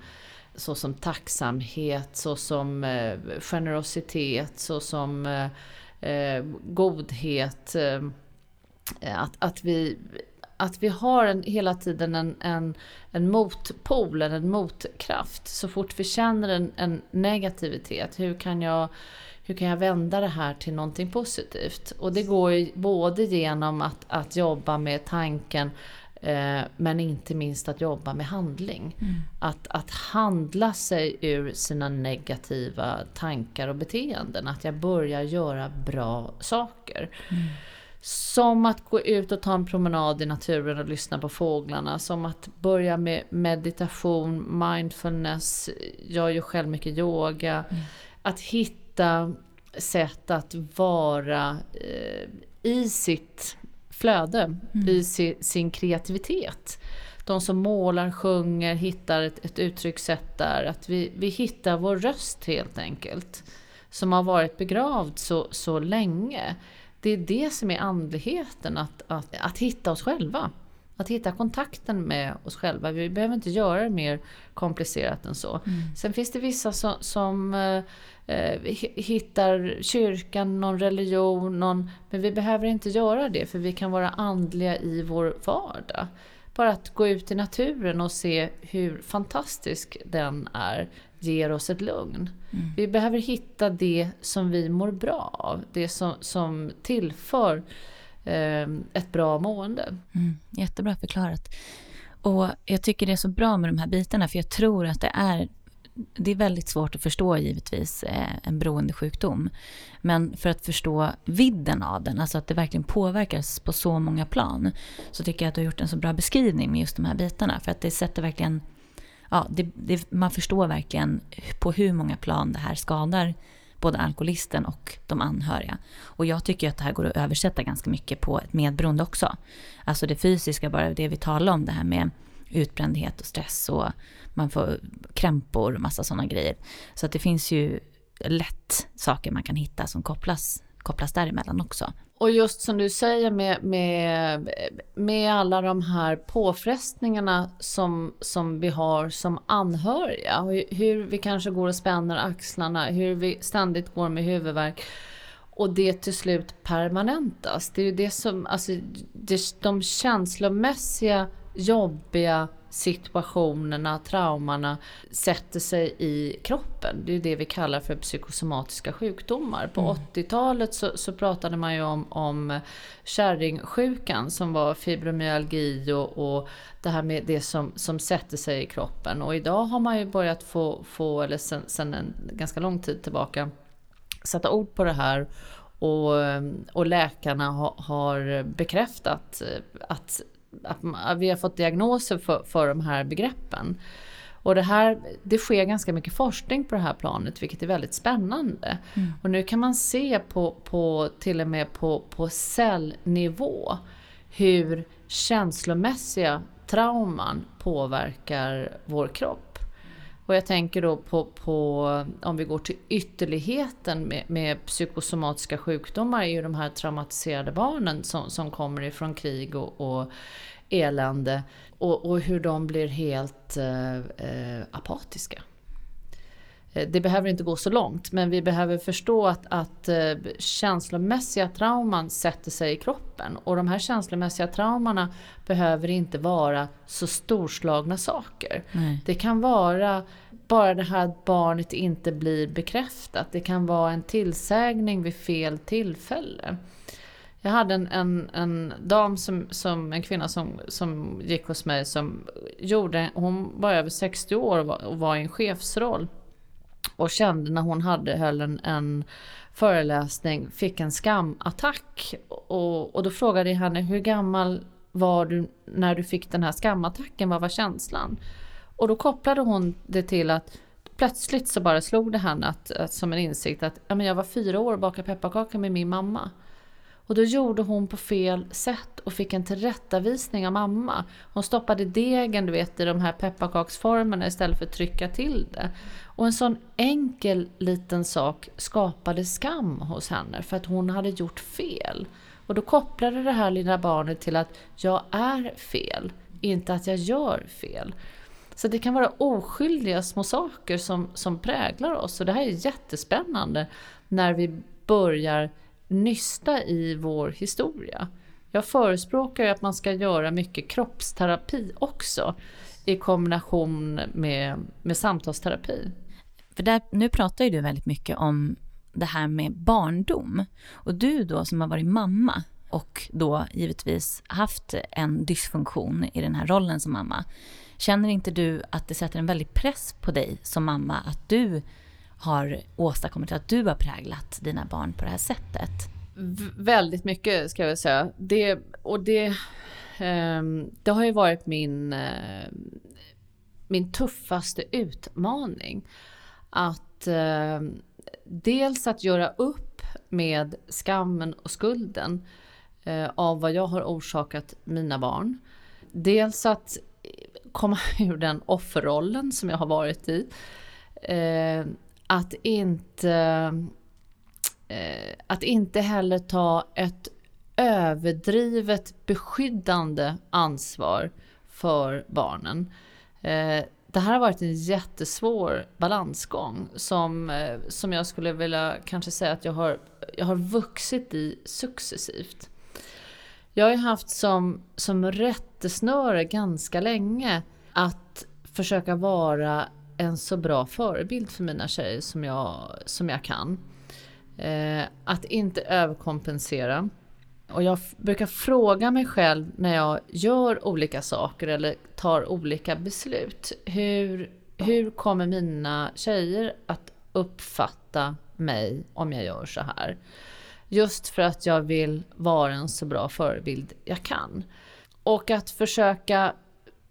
såsom tacksamhet, såsom eh, generositet, såsom eh, eh, godhet. Eh, att, att vi att vi har en, hela tiden en, en, en motpol, en motkraft. Så fort vi känner en, en negativitet, hur kan jag hur kan jag vända det här till någonting positivt? Och det går ju både genom att, att jobba med tanken men inte minst att jobba med handling. Mm. Att, att handla sig ur sina negativa tankar och beteenden. Att jag börjar göra bra saker. Mm. Som att gå ut och ta en promenad i naturen och lyssna på fåglarna. Som att börja med meditation, mindfulness. Jag gör själv mycket yoga. Mm. Att hitta sätt att vara eh, i sitt flöde, mm. i si, sin kreativitet. De som målar, sjunger, hittar ett, ett uttryckssätt där. Att vi, vi hittar vår röst helt enkelt. Som har varit begravd så, så länge. Det är det som är andligheten, att, att, att hitta oss själva. Att hitta kontakten med oss själva. Vi behöver inte göra det mer komplicerat än så. Mm. Sen finns det vissa som, som eh, hittar kyrkan, någon religion, någon, men vi behöver inte göra det för vi kan vara andliga i vår vardag. Bara att gå ut i naturen och se hur fantastisk den är ger oss ett lugn. Mm. Vi behöver hitta det som vi mår bra av, det som, som tillför eh, Ehm, ett bra mående. Mm, jättebra förklarat. Och jag tycker det är så bra med de här bitarna för jag tror att det är det är väldigt svårt att förstå givetvis eh, en beroendesjukdom. Men för att förstå vidden av den, alltså att det verkligen påverkas på så många plan, så tycker jag att du har gjort en så bra beskrivning med just de här bitarna. För att det sätter verkligen, ja, det, det, man förstår verkligen på hur många plan det här skadar både alkoholisten och de anhöriga. Och jag tycker att det här går att översätta ganska mycket på ett medberoende också. Alltså det fysiska, bara det vi talar om, det här med utbrändhet och stress och man får krämpor och massa sådana grejer. Så att det finns ju lätt saker man kan hitta som kopplas, kopplas däremellan också. Och just som du säger med, med, med alla de här påfrestningarna som, som vi har som anhöriga. Hur vi kanske går och spänner axlarna, hur vi ständigt går med huvudvärk. Och det till slut permanentas. Det är ju det som, alltså det, de känslomässiga jobbiga situationerna, traumorna sätter sig i kroppen. Det är det vi kallar för psykosomatiska sjukdomar. På mm. 80-talet så, så, pratade man ju om, om kärringsjukan som var fibromyalgi och, och det här med det som, som sätter sig i kroppen. Och idag har man ju börjat få, få eller sen, sen en ganska lång tid tillbaka, sätta ord på det här och, och läkarna ha, har bekräftat att att vi har fått diagnoser för, för de här begreppen. Och det, här, det sker ganska mycket forskning på det här planet vilket är väldigt spännande. Mm. Och nu kan man se på, på till och med på, på cellnivå hur känslomässiga trauman påverkar vår kropp. Och jag tänker då på, på om vi går till ytterligheten med, med psykosomatiska sjukdomar är ju de här traumatiserade barnen som, som kommer ifrån krig och, och elände och, och, hur de blir helt eh, eh apatiska. Eh, det behöver inte gå så långt men vi behöver förstå att, att eh, känslomässiga trauman sätter sig i kroppen och de här känslomässiga traumorna behöver inte vara så storslagna saker. Nej. Det kan vara bara det här att barnet inte blir bekräftat. Det kan vara en tillsägning vid fel tillfälle. Jag hade en, en, en dam, som, som, en kvinna som, som gick hos mig som gjorde, hon var över 60 år och var, och var i en chefsroll. Och kände när hon hade, höll en, en föreläsning, fick en skamattack. Och, och då frågade jag henne, hur gammal var du när du fick den här skamattacken? Vad var känslan? Och då kopplade hon det till att plötsligt så bara slog det henne att, att som en insikt att ja, men jag var fyra år och bakade pepparkakor med min mamma. Och då gjorde hon på fel sätt och fick en tillrättavisning av mamma. Hon stoppade degen du vet, i de här pepparkaksformerna istället för att trycka till det. Och en sån enkel liten sak skapade skam hos henne för att hon hade gjort fel. Och då kopplade det här lilla barnet till att jag är fel, inte att jag gör fel. Så det kan vara oskyldiga små saker som, som präglar oss och det här är jättespännande när vi börjar nysta i vår historia. Jag förespråkar ju att man ska göra mycket kroppsterapi också i kombination med, med samtalsterapi. För där, nu pratar ju du väldigt mycket om det här med barndom. Och du då som har varit mamma och då givetvis haft en dysfunktion i den här rollen som mamma. Känner inte du att det sätter en väldig press på dig som mamma att du har åstadkommit att du har präglat dina barn på det här sättet? V väldigt mycket ska jag säga. Det, och det, eh, det har ju varit min, eh, min tuffaste utmaning. Att eh, dels att göra upp med skammen och skulden eh, av vad jag har orsakat mina barn. Dels att komma ur den offerrollen som jag har varit i. Ehm, att inte eh, att inte heller ta ett överdrivet beskyddande ansvar för barnen. Eh, det här har varit en jättesvår balansgång som, eh, som jag skulle vilja kanske säga att jag har, jag har vuxit i successivt. Jag har haft som, som rättesnöre ganska länge att försöka vara en så bra förebild för mina tjejer som jag, som jag kan. Eh, att inte överkompensera. Och jag brukar fråga mig själv när jag gör olika saker eller tar olika beslut. Hur, hur kommer mina tjejer att uppfatta mig om jag gör så här? Just för att jag vill vara en så bra förebild jag kan. Och att försöka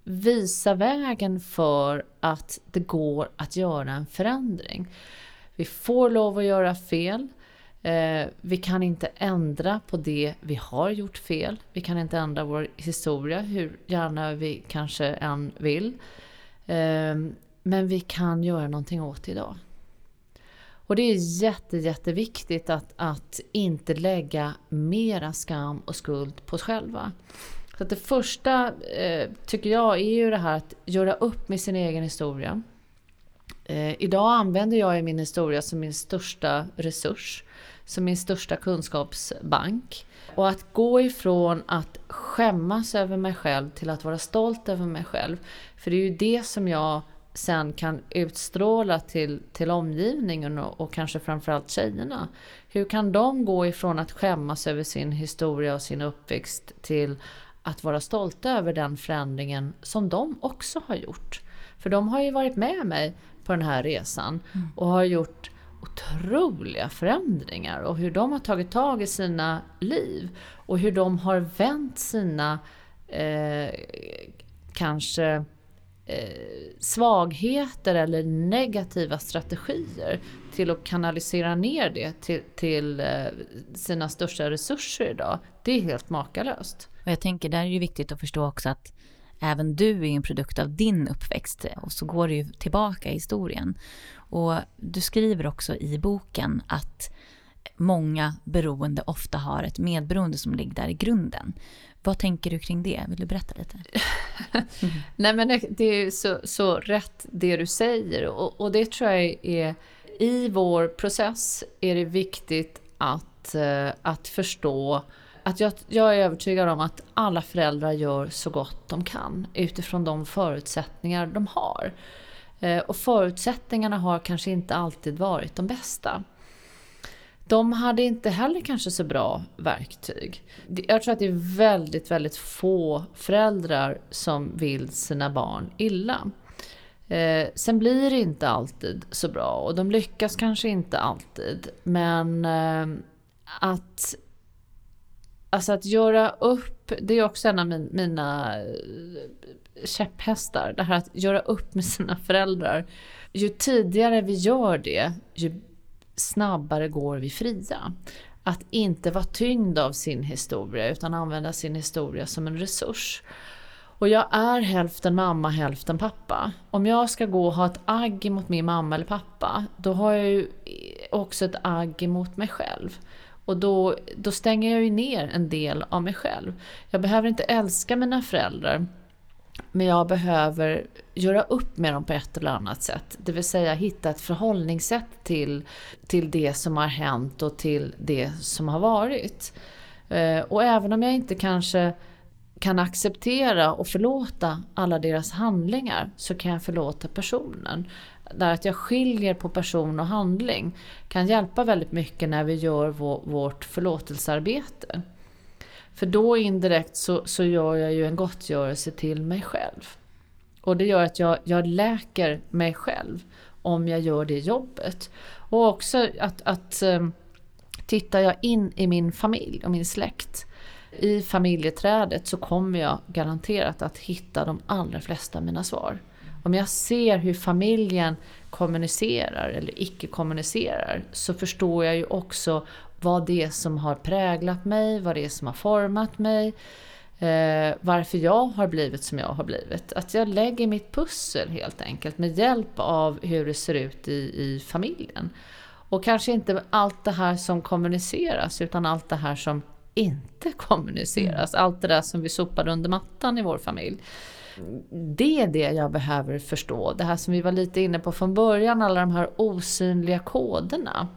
visa vägen för att det går att göra en förändring. Vi får lov att göra fel. Eh, vi kan inte ändra på det vi har gjort fel. Vi kan inte ändra vår historia hur gärna vi kanske än vill. Eh, men vi kan göra någonting åt det idag. Och det är jätte, jätteviktigt att, att inte lägga mera skam och skuld på oss själva. Så att det första eh, tycker jag är ju det här att göra upp med sin egen historia. Eh, idag använder jag min historia som min största resurs, som min största kunskapsbank. Och att gå ifrån att skämmas över mig själv till att vara stolt över mig själv. För det är ju det som jag sen kan utstråla till, till omgivningen och, och kanske framförallt tjejerna. Hur kan de gå ifrån att skämmas över sin historia och sin uppväxt till att vara stolta över den förändringen som de också har gjort. För de har ju varit med mig på den här resan mm. och har gjort otroliga förändringar och hur de har tagit tag i sina liv och hur de har vänt sina eh, kanske eh, svagheter eller negativa strategier till att kanalisera ner det till, till eh, sina största resurser idag. Det är helt makalöst. Och jag tänker, där är det viktigt att förstå också att även du är en produkt av din uppväxt och så går det ju tillbaka i historien. Och du skriver också i boken att många beroende ofta har ett medberoende som ligger där i grunden. Vad tänker du kring det? Vill du berätta lite? Mm. Nej men det är så, så rätt det du säger och, och, det tror jag är i vår process är det viktigt att, eh, att förstå att jag, jag, är övertygad om att alla föräldrar gör så gott de kan utifrån de förutsättningar de har. Eh, och förutsättningarna har kanske inte alltid varit de bästa. De hade inte heller kanske så bra verktyg. Jag tror att det är väldigt, väldigt få föräldrar som vill sina barn illa. Eh, sen blir det inte alltid så bra och de lyckas kanske inte alltid. Men eh, att Alltså att göra upp, det är också en av min, mina eh, käpphästar. Det här att göra upp med sina föräldrar. Ju tidigare vi gör det, ju snabbare går vi fria. Att inte vara tyngd av sin historia utan använda sin historia som en resurs. Och jag är hälften mamma, hälften pappa. Om jag ska gå och ha ett agg mot min mamma eller pappa, då har jag ju också ett agg mot mig själv. Och då, då stänger jag ju ner en del av mig själv. Jag behöver inte älska mina föräldrar. Men jag behöver göra upp med dem på ett eller annat sätt. Det vill säga hitta ett förhållningssätt till, till det som har hänt och till det som har varit. Eh, och även om jag inte kanske kan acceptera och förlåta alla deras handlingar så kan jag förlåta personen. Där att jag skiljer på person och handling kan hjälpa väldigt mycket när vi gör vår, vårt förlåtelsearbete. För då indirekt så, så gör jag ju en gottgörelse till mig själv. Och det gör att jag, jag läker mig själv om jag gör det jobbet. Och också att, att ehm, tittar jag in i min familj och min släkt i familjeträdet så kommer jag garanterat att hitta de allra flesta av mina svar. Om jag ser hur familjen kommunicerar eller icke kommunicerar så förstår jag ju också vad det är som har präglat mig, vad det är som har format mig, eh, varför jag har blivit som jag har blivit. Att jag lägger mitt pussel helt enkelt med hjälp av hur det ser ut i, i familjen. Och kanske inte allt det här som kommuniceras utan allt det här som inte kommuniceras. Mm. Allt det där som vi sopade under mattan i vår familj. Det är det jag behöver förstå. Det här som vi var lite inne på från början, alla de här osynliga koderna.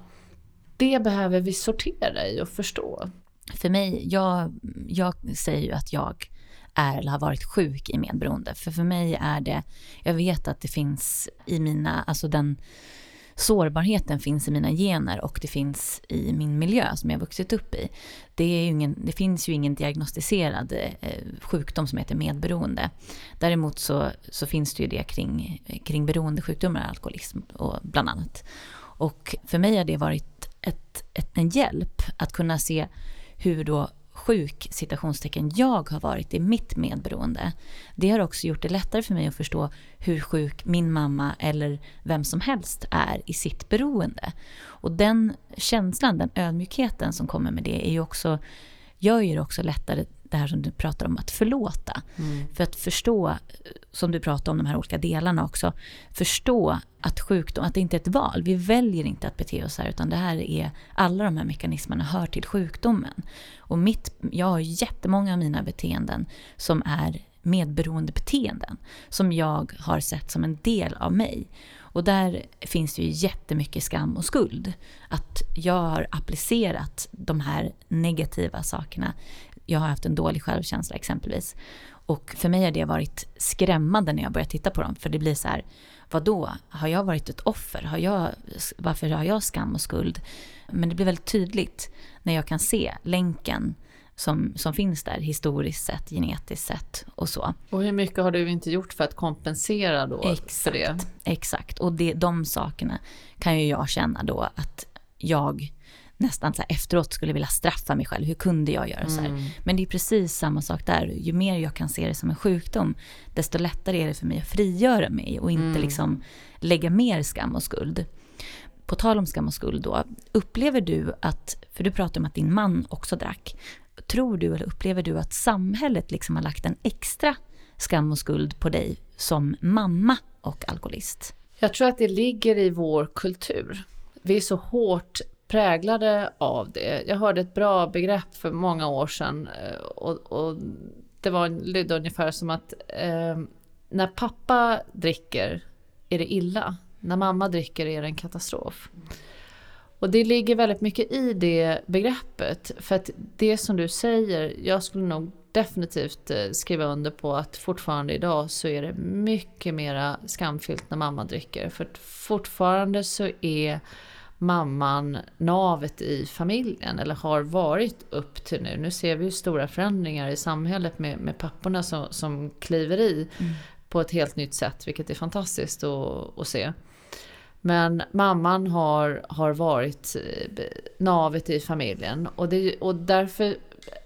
Det behöver vi sortera i och förstå. För mig, jag, jag säger ju att jag är eller har varit sjuk i medberoende. För för mig är det, jag vet att det finns i mina, alltså den sårbarheten finns i mina gener och det finns i min miljö som jag vuxit upp i. Det, är ingen, det finns ju ingen diagnostiserad eh, sjukdom som heter medberoende. Däremot så, så finns det ju det kring, kring beroendesjukdomar, alkoholism och bland annat. Och för mig har det varit ett, ett, en hjälp att kunna se hur då sjuk citationstecken jag har varit i mitt medberoende. Det har också gjort det lättare för mig att förstå hur sjuk min mamma eller vem som helst är i sitt beroende. Och den känslan, den ödmjukheten som kommer med det är ju också, gör ju det också lättare det här som du pratar om att förlåta. Mm. För att förstå, som du pratar om de här olika delarna också, förstå att sjukdom, att det inte är ett val. Vi väljer inte att bete oss här utan det här är, alla de här mekanismerna hör till sjukdomen. Och mitt, jag har jättemånga av mina beteenden som är medberoende beteenden som jag har sett som en del av mig. Och där finns det ju jättemycket skam och skuld. Att jag har applicerat de här negativa sakerna jag har haft en dålig självkänsla exempelvis. Och för mig har det varit skrämmande när jag börjar titta på dem. För det blir så här, vadå? Har jag varit ett offer? Har jag, varför har jag skam och skuld? Men det blir väldigt tydligt när jag kan se länken som, som finns där historiskt sett, genetiskt sett och så. Och hur mycket har du inte gjort för att kompensera då exakt, för det? Exakt, och det, de sakerna kan ju jag känna då att jag nästan så efteråt skulle vilja straffa mig själv. Hur kunde jag göra så här? Mm. Men det är precis samma sak där. Ju mer jag kan se det som en sjukdom, desto lättare är det för mig att frigöra mig och inte mm. liksom lägga mer skam och skuld. På tal om skam och skuld då, upplever du att, för du pratar om att din man också drack, tror du eller upplever du att samhället liksom har lagt en extra skam och skuld på dig som mamma och alkoholist? Jag tror att det ligger i vår kultur. Vi är så hårt präglade av det. Jag hörde ett bra begrepp för många år sedan eh, och, och det var lydde ungefär som att eh, när pappa dricker är det illa. När mamma dricker är det en katastrof. Och det ligger väldigt mycket i det begreppet. För att det som du säger, jag skulle nog definitivt eh, skriva under på att fortfarande idag så är det mycket mera skamfyllt när mamma dricker. För fortfarande så är mamman navet i familjen eller har varit upp till nu. Nu ser vi ju stora förändringar i samhället med, med papporna som, som kliver i mm. på ett helt nytt sätt, vilket är fantastiskt att, att se. Men mamman har, har varit eh, navet i familjen och, det, och därför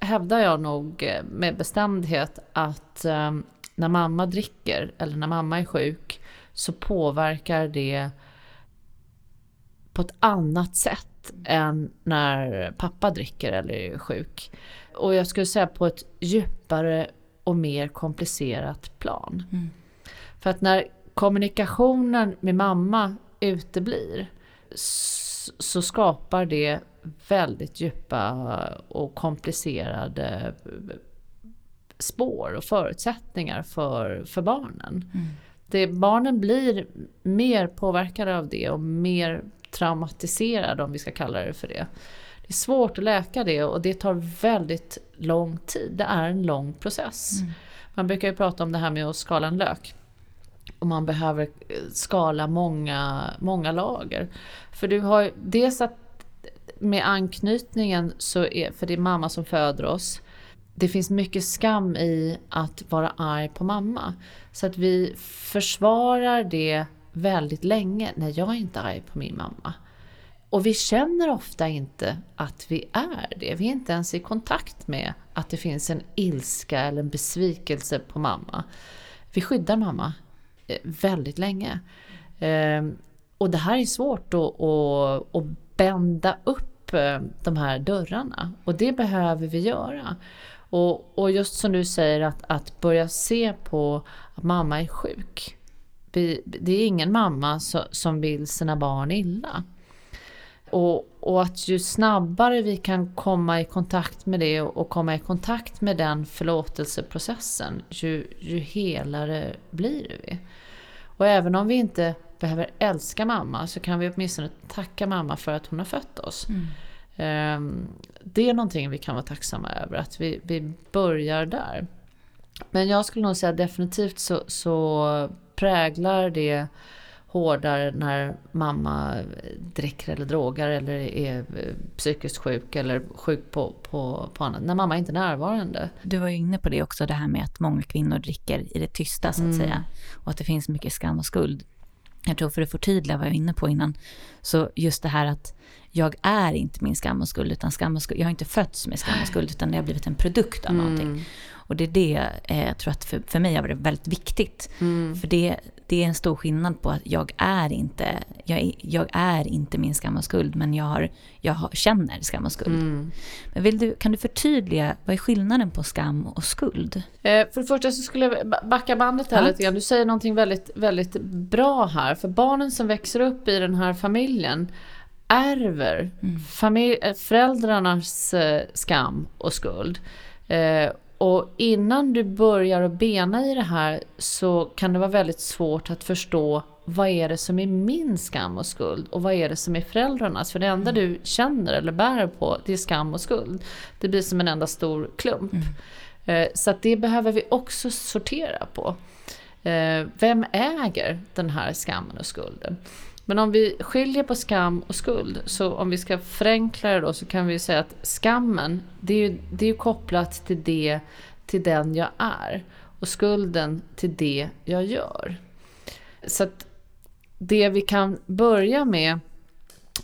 hävdar jag nog eh, med bestämdhet att um, när mamma dricker eller när mamma är sjuk så påverkar det på ett annat sätt än när pappa dricker eller är sjuk. Och jag skulle säga på ett djupare och mer komplicerat plan. Mm. För att när kommunikationen med mamma uteblir så skapar det väldigt djupa och komplicerade spår och förutsättningar för, för barnen. Mm. Det, barnen blir mer påverkade av det och mer traumatiserad om vi ska kalla det för det. Det är svårt att läka det och det tar väldigt lång tid. Det är en lång process. Mm. Man brukar ju prata om det här med att skala en lök. Och man behöver eh, skala många, många lager. För du har dels att med anknytningen så är, för det är mamma som föder oss. Det finns mycket skam i att vara arg på mamma. Så att vi försvarar det väldigt länge. Nej, jag är inte arg på min mamma. Och vi känner ofta inte att vi är det. Vi är inte ens i kontakt med att det finns en ilska eller en besvikelse på mamma. Vi skyddar mamma eh, väldigt länge. Ehm, och det här är svårt att, att, att bända upp eh, de här dörrarna. Och det behöver vi göra. Och, och just som du säger att, att börja se på att mamma är sjuk. Vi, det är ingen mamma så, som vill sina barn illa. Och, och, att ju snabbare vi kan komma i kontakt med det och, och komma i kontakt med den förlåtelseprocessen, ju, ju helare blir vi. Och även om vi inte behöver älska mamma så kan vi åtminstone tacka mamma för att hon har fött oss. Mm. Um, det är någonting vi kan vara tacksamma över, att vi, vi börjar där. Men jag skulle nog säga definitivt så, så präglar det hårdare när mamma dricker eller drogar eller är psykiskt sjuk eller sjuk på, på, på annat. När mamma inte är närvarande. Du var ju inne på det också, det här med att många kvinnor dricker i det tysta så att mm. säga. Och att det finns mycket skam och skuld. Jag tror för att förtydliga vad jag var inne på innan. Så just det här att jag är inte min skam och skuld, utan skam och skuld, jag har inte fötts med skam och skuld, utan det har blivit en produkt av mm. någonting. Och det är det eh, jag tror att för, för mig har varit väldigt viktigt. Mm. För det, det är en stor skillnad på att jag är inte, jag, jag är inte min skam och skuld, men jag, har, jag har, känner skam och skuld. Mm. Men vill du, kan du förtydliga, vad är skillnaden på skam och skuld? Eh, för det första så skulle jag backa bandet här ja. lite grann. Du säger någonting väldigt, väldigt bra här. För barnen som växer upp i den här familjen ärver mm. familj, eh, föräldrarnas eh, skam och skuld. Eh, och innan du börjar att bena i det här så kan det vara väldigt svårt att förstå vad är det som är min skam och skuld och vad är det som är föräldrarnas? För det enda mm. du känner eller bär på det är skam och skuld. Det blir som en enda stor klump. Mm. Så det behöver vi också sortera på. Vem äger den här skammen och skulden? Men om vi skiljer på skam och skuld, så om vi ska förenkla det då så kan vi säga att skammen, det är ju, det är ju kopplat till det, till den jag är. Och skulden till det jag gör. Så att det vi kan börja med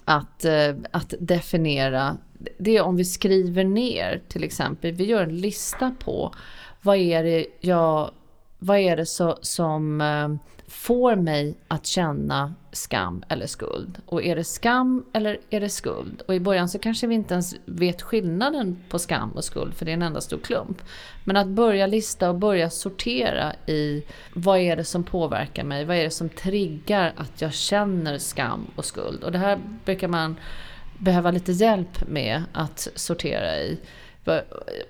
att, eh, att definiera, det är om vi skriver ner till exempel, vi gör en lista på vad är det jag vad är det så, som eh, får mig att känna skam eller skuld? Och är det skam eller är det skuld? Och i början så kanske vi inte ens vet skillnaden på skam och skuld för det är en enda stor klump. Men att börja lista och börja sortera i vad är det som påverkar mig? Vad är det som triggar att jag känner skam och skuld? Och det här brukar man behöva lite hjälp med att sortera i.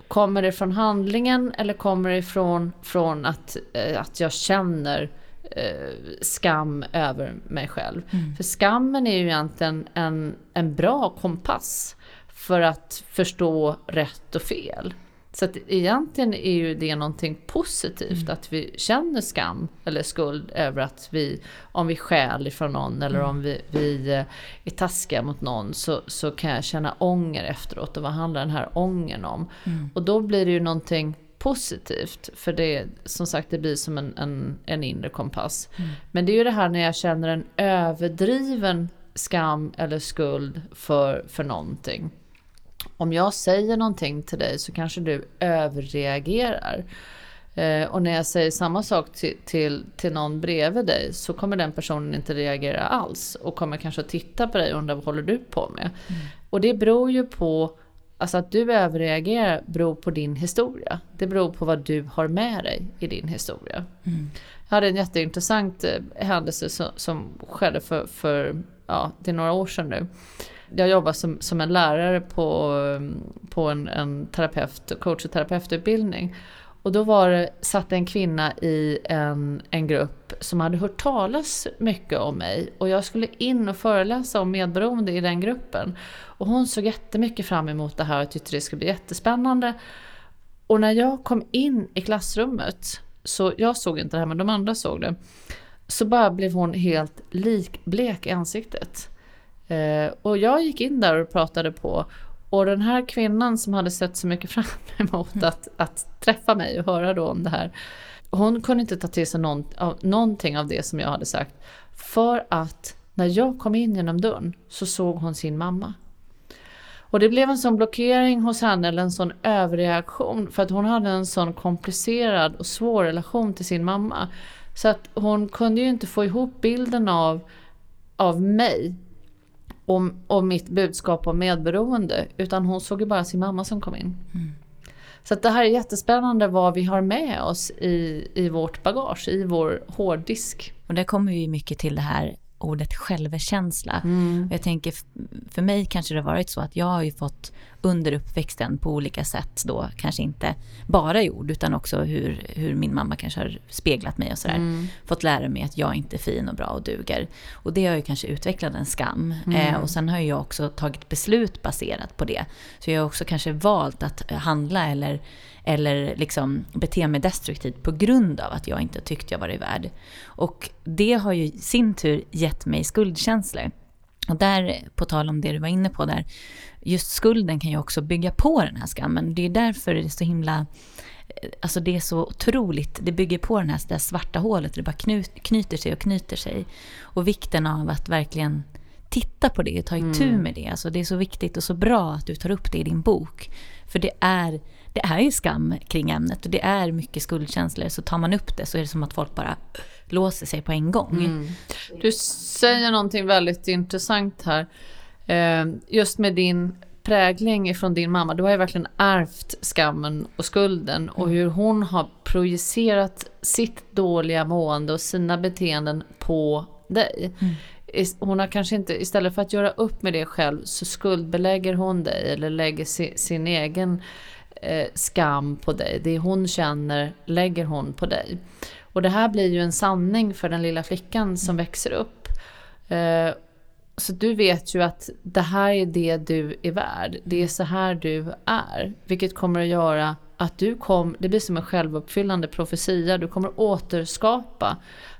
Kommer det från handlingen eller kommer det från, från att, eh, att jag känner eh, skam över mig själv? Mm. För skammen är ju egentligen en, en bra kompass för att förstå rätt och fel. Så att egentligen är ju det någonting positivt mm. att vi känner skam eller skuld över att vi, om vi stjäl ifrån någon eller mm. om vi, vi eh, är taskiga mot någon så, så kan jag känna ånger efteråt och vad handlar den här ången om? Mm. Och då blir det ju någonting positivt för det som sagt det blir som en, en, en inre kompass. Mm. Men det är ju det här när jag känner en överdriven skam eller skuld för, för någonting om jag säger någonting till dig så kanske du överreagerar. Eh, och när jag säger samma sak till, till, till någon bredvid dig så kommer den personen inte reagera alls och kommer kanske att titta på dig och undra vad håller du på med? Mm. Och det beror ju på Alltså att du överreagerar beror på din historia. Det beror på vad du har med dig i din historia. Mm. Jag hade en jätteintressant eh, händelse som, som skedde för, för ja, det är några år sedan nu jag jobbar som, som en lärare på, på en, en terapeut, coach och terapeututbildning. Och då var det, satt en kvinna i en, en grupp som hade hört talas mycket om mig och jag skulle in och föreläsa om medberoende i den gruppen. Och hon såg jättemycket fram emot det här och tyckte det skulle bli jättespännande. Och när jag kom in i klassrummet, så jag såg inte det här men de andra såg det, så bara blev hon helt likblek i ansiktet. Eh, och jag gick in där och pratade på och den här kvinnan som hade sett så mycket fram emot att, att träffa mig och höra då om det här. Hon kunde inte ta till sig någon, av, någonting av det som jag hade sagt. För att när jag kom in genom dörren så såg hon sin mamma. Och det blev en sån blockering hos henne, eller en sån överreaktion. För att hon hade en sån komplicerad och svår relation till sin mamma. Så att hon kunde ju inte få ihop bilden av, av mig och, och mitt budskap om medberoende. Utan hon såg ju bara sin mamma som kom in. Mm. Så det här är jättespännande vad vi har med oss i, i vårt bagage, i vår hårddisk. Och där kommer vi mycket till det här ordet självkänsla. Mm. Jag tänker, för mig kanske det har varit så att jag har ju fått under uppväxten på olika sätt då, kanske inte bara i ord utan också hur, hur min mamma kanske har speglat mig och sådär. Mm. Fått lära mig att jag inte är fin och bra och duger. Och det har ju kanske utvecklat en skam. Mm. Eh, och sen har jag också tagit beslut baserat på det. Så jag har också kanske valt att handla eller eller liksom bete mig destruktivt på grund av att jag inte tyckte jag varit värd. Och det har ju i sin tur gett mig skuldkänslor. Och där, på tal om det du var inne på där, just skulden kan ju också bygga på den här skammen. Det är därför det är så himla Alltså det är så otroligt, det bygger på den här, det här svarta hålet, det bara knyter sig och knyter sig. Och vikten av att verkligen titta på det ta itu mm. med det. Alltså det är så viktigt och så bra att du tar upp det i din bok. För det är det är ju skam kring ämnet och det är mycket skuldkänslor. Så tar man upp det så är det som att folk bara låser sig på en gång. Mm. Du säger någonting väldigt intressant här. Eh, just med din prägling från din mamma. Du har ju verkligen ärvt skammen och skulden och mm. hur hon har projicerat sitt dåliga mående och sina beteenden på dig. Mm. Hon har kanske inte, istället för att göra upp med det själv så skuldbelägger hon dig eller lägger sin, sin egen eh, skam på dig. Det hon känner lägger hon på dig. Och det här blir ju en sanning för den lilla flickan som växer upp. Eh, så du vet ju att det här är det du är värd. Det är så här du är. Vilket kommer att göra att du kommer, det blir som en självuppfyllande profetia. Du kommer återskapa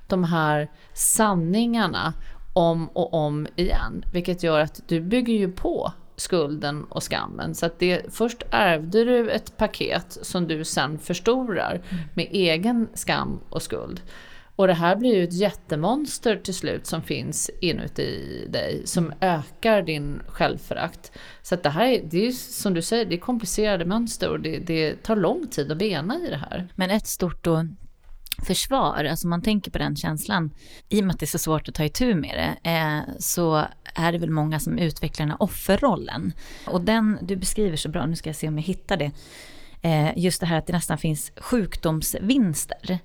de här sanningarna om och om igen. Vilket gör att du bygger ju på skulden och skammen. Så att det, först ärvde du ett paket som du sen förstorar mm. med egen skam och skuld. Och det här blir ju ett jättemonster till slut som finns inuti dig som ökar din självförakt. Så att det här är, det är som du säger, det är komplicerade mönster och det, det tar lång tid att bena i det här. Men ett stort då försvar, alltså man tänker på den känslan, i och med att det är så svårt att ta itu med det, eh, så är det väl många som utvecklar den här offerrollen. Och den du beskriver så bra, nu ska jag se om jag hittar det, eh, just det här att det nästan finns sjukdomsvinster.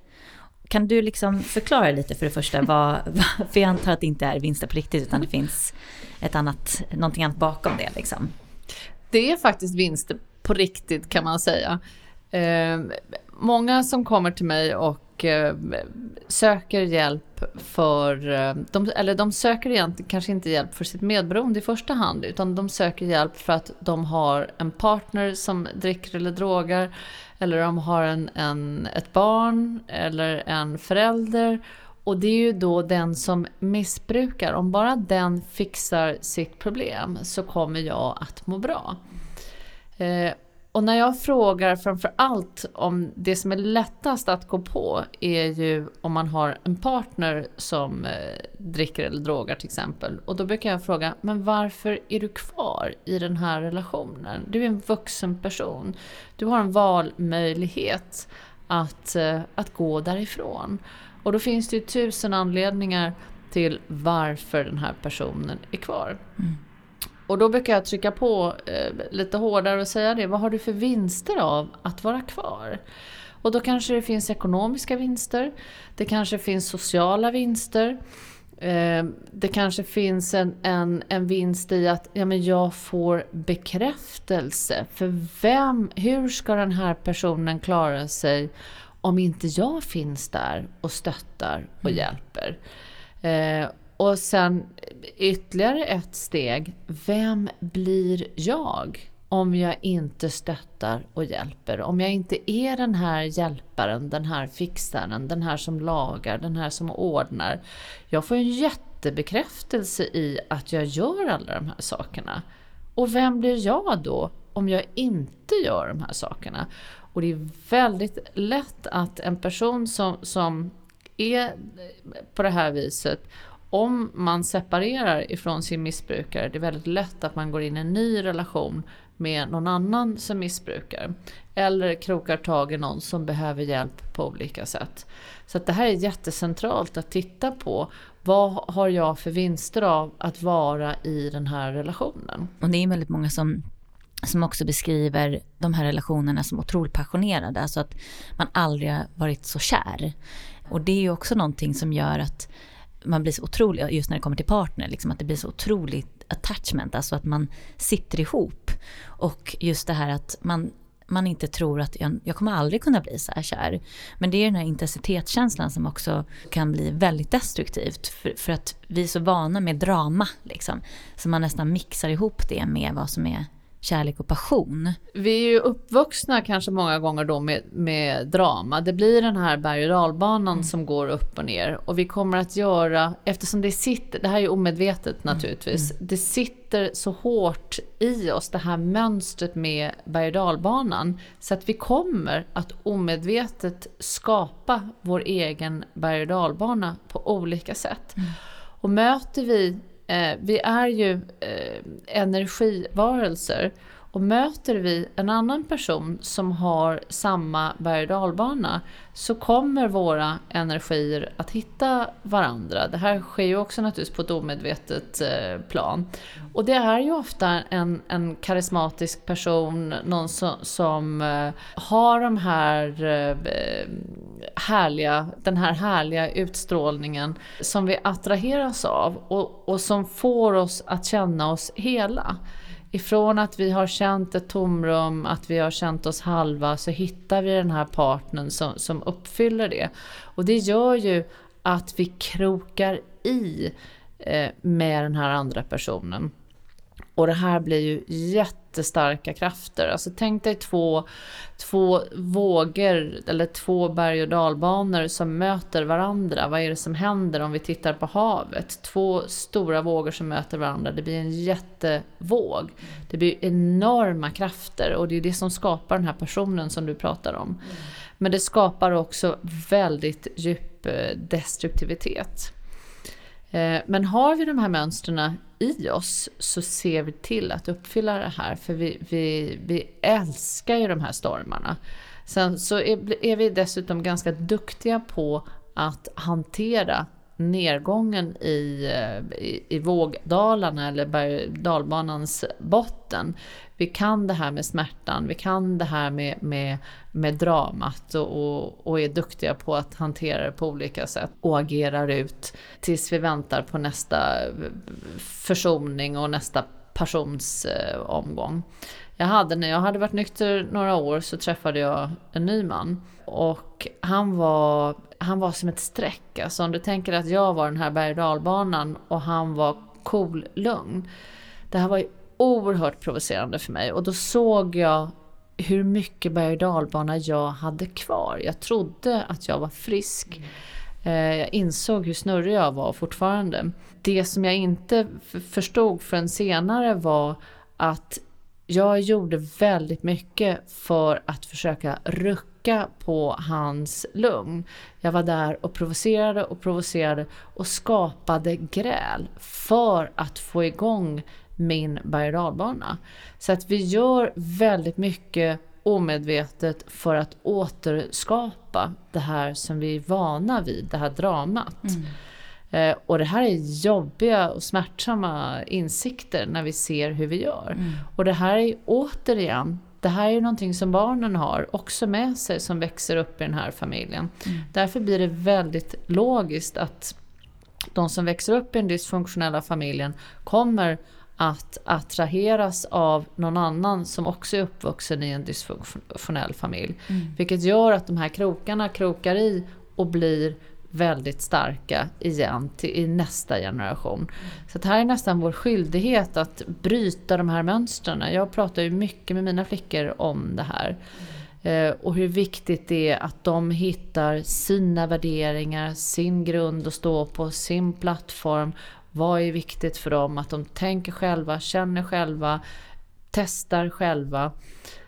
Kan du liksom förklara lite för det första, vad, för jag antar att det inte är vinster på riktigt, utan det finns ett annat, någonting annat bakom det liksom. Det är faktiskt vinster på riktigt kan man säga. Eh, många som kommer till mig och eh, söker hjälp för, eh, de, eller de söker egentligen kanske inte hjälp för sitt medberoende i första hand, utan de söker hjälp för att de har en partner som dricker eller drogar, eller de har en, en, ett barn eller en förälder. Och det är ju då den som missbrukar, om bara den fixar sitt problem så kommer jag att må bra. Eh, och när jag frågar framför allt om det som är lättast att gå på är ju om man har en partner som eh, dricker eller drogar till exempel. Och då brukar jag fråga, men varför är du kvar i den här relationen? Du är en vuxen person. Du har en valmöjlighet att, eh, att gå därifrån. Och då finns det ju tusen anledningar till varför den här personen är kvar. Mm. Och då brukar jag trycka på eh, lite hårdare och säga det. Vad har du för vinster av att vara kvar? Och då kanske det finns ekonomiska vinster. Det kanske finns sociala vinster. Eh, det kanske finns en, en, en vinst i att ja, men jag får bekräftelse. För vem, hur ska den här personen klara sig om inte jag finns där och stöttar och mm. hjälper? Eh, och sen ytterligare ett steg, vem blir jag? om jag inte stöttar och hjälper. Om jag inte är den här hjälparen, den här fixaren, den här som lagar, den här som ordnar. Jag får en jättebekräftelse i att jag gör alla de här sakerna. Och vem blir jag då om jag inte gör de här sakerna? Och det är väldigt lätt att en person som, som är på det här viset om man separerar ifrån sin missbrukare, det är väldigt lätt att man går in i en ny relation med någon annan som missbrukar. Eller krokar tag i någon som behöver hjälp på olika sätt. Så att det här är jättecentralt att titta på. Vad har jag för vinster av att vara i den här relationen? Och det är väldigt många som som också beskriver de här relationerna som otroligt passionerade. Alltså att man aldrig har varit så kär. Och det är ju också någonting som gör att man blir så otrolig, just när det kommer till partner, liksom att det blir så otroligt attachment, alltså att man sitter ihop. Och just det här att man, man inte tror att jag, jag kommer aldrig kunna bli så här kär. Men det är den här intensitetskänslan som också kan bli väldigt destruktivt. För, för att vi är så vana med drama, liksom. Så man nästan mixar ihop det med vad som är kärlek och passion. Vi är ju uppvuxna kanske många gånger då med, med drama. Det blir den här berg och dalbanan mm. som går upp och ner. Och vi kommer att göra, eftersom det sitter, det här är ju omedvetet mm. naturligtvis, mm. det sitter så hårt i oss det här mönstret med berg och dalbanan. Så att vi kommer att omedvetet skapa vår egen berg och dalbana på olika sätt. Mm. Och möter vi Eh, vi är ju eh, energivarelser och möter vi en annan person som har samma berg och dalbana så kommer våra energier att hitta varandra. Det här sker ju också naturligtvis på ett omedvetet eh, plan. Och det är ju ofta en, en karismatisk person, någon som, som har de här eh, härliga, den här härliga utstrålningen som vi attraheras av och, och som får oss att känna oss hela. Ifrån att vi har känt ett tomrum, att vi har känt oss halva, så hittar vi den här partnern som, som uppfyller det. Och det gör ju att vi krokar i eh, med den här andra personen. Och det här blir ju jättestarka krafter. Alltså tänk dig två, två vågor eller två berg och dalbanor som möter varandra. Vad är det som händer om vi tittar på havet? Två stora vågor som möter varandra. Det blir en jättevåg. Det blir enorma krafter och det är det som skapar den här personen som du pratar om. Men det skapar också väldigt djup eh, destruktivitet. Eh, men har vi de här mönstren i oss så ser vi till att uppfylla det här för vi, vi, vi älskar ju de här stormarna. Sen så är, är vi dessutom ganska duktiga på att hantera nedgången i, eh, i, i vågdalarna eller berg, dalbanans botten. Vi kan det här med smärtan, vi kan det här med, med, med dramat och, och, och är duktiga på att hantera det på olika sätt och agerar ut tills vi väntar på nästa försoning och nästa passionsomgång. Eh, jag hade, när jag hade varit nykter några år så träffade jag en ny man. Och han var, han var som ett streck. Alltså om du tänker att jag var den här berg och dalbanan och han var cool, lugn. Det här var ju oerhört provocerande för mig. Och då såg jag hur mycket berg och dalbana jag hade kvar. Jag trodde att jag var frisk. Eh, jag insåg hur snurrig jag var fortfarande. Det som jag inte förstod förrän senare var att jag gjorde väldigt mycket för att försöka rucka på hans lugn. Jag var där och provocerade och provocerade och skapade gräl för att få igång min berg Så att vi gör väldigt mycket omedvetet för att återskapa det här som vi är vana vid, det här dramat. Mm. Eh, och det här är jobbiga och smärtsamma insikter när vi ser hur vi gör. Mm. Och det här är återigen, det här är ju någonting som barnen har också med sig som växer upp i den här familjen. Mm. Därför blir det väldigt logiskt att de som växer upp i den dysfunktionella familjen kommer att attraheras av någon annan som också är uppvuxen i en dysfunktionell familj. Mm. Vilket gör att de här krokarna krokar i och blir väldigt starka igen till, i nästa generation. Så det här är nästan vår skyldighet att bryta de här mönstren. Jag pratar ju mycket med mina flickor om det här. Mm. och hur viktigt det är att de hittar sina värderingar, sin grund att stå på, sin plattform vad är viktigt för dem? Att de tänker själva, känner själva, testar själva.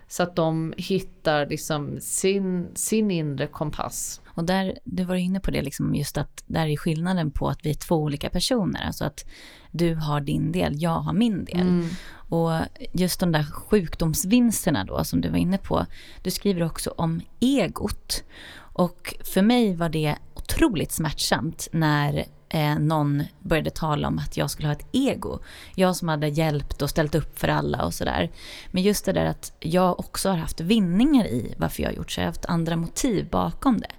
Så att de hittar liksom sin, sin inre kompass. Och där, du var inne på det, liksom just att där är skillnaden på att vi är två olika personer. Alltså att du har din del, jag har min del. Mm. Och just de där sjukdomsvinsterna då som du var inne på. Du skriver också om egot. Och för mig var det otroligt smärtsamt när eh, någon började tala om att jag skulle ha ett ego. Jag som hade hjälpt och ställt upp för alla och sådär. Men just det där att jag också har haft vinningar i varför jag har gjort så. Jag har haft andra motiv bakom det.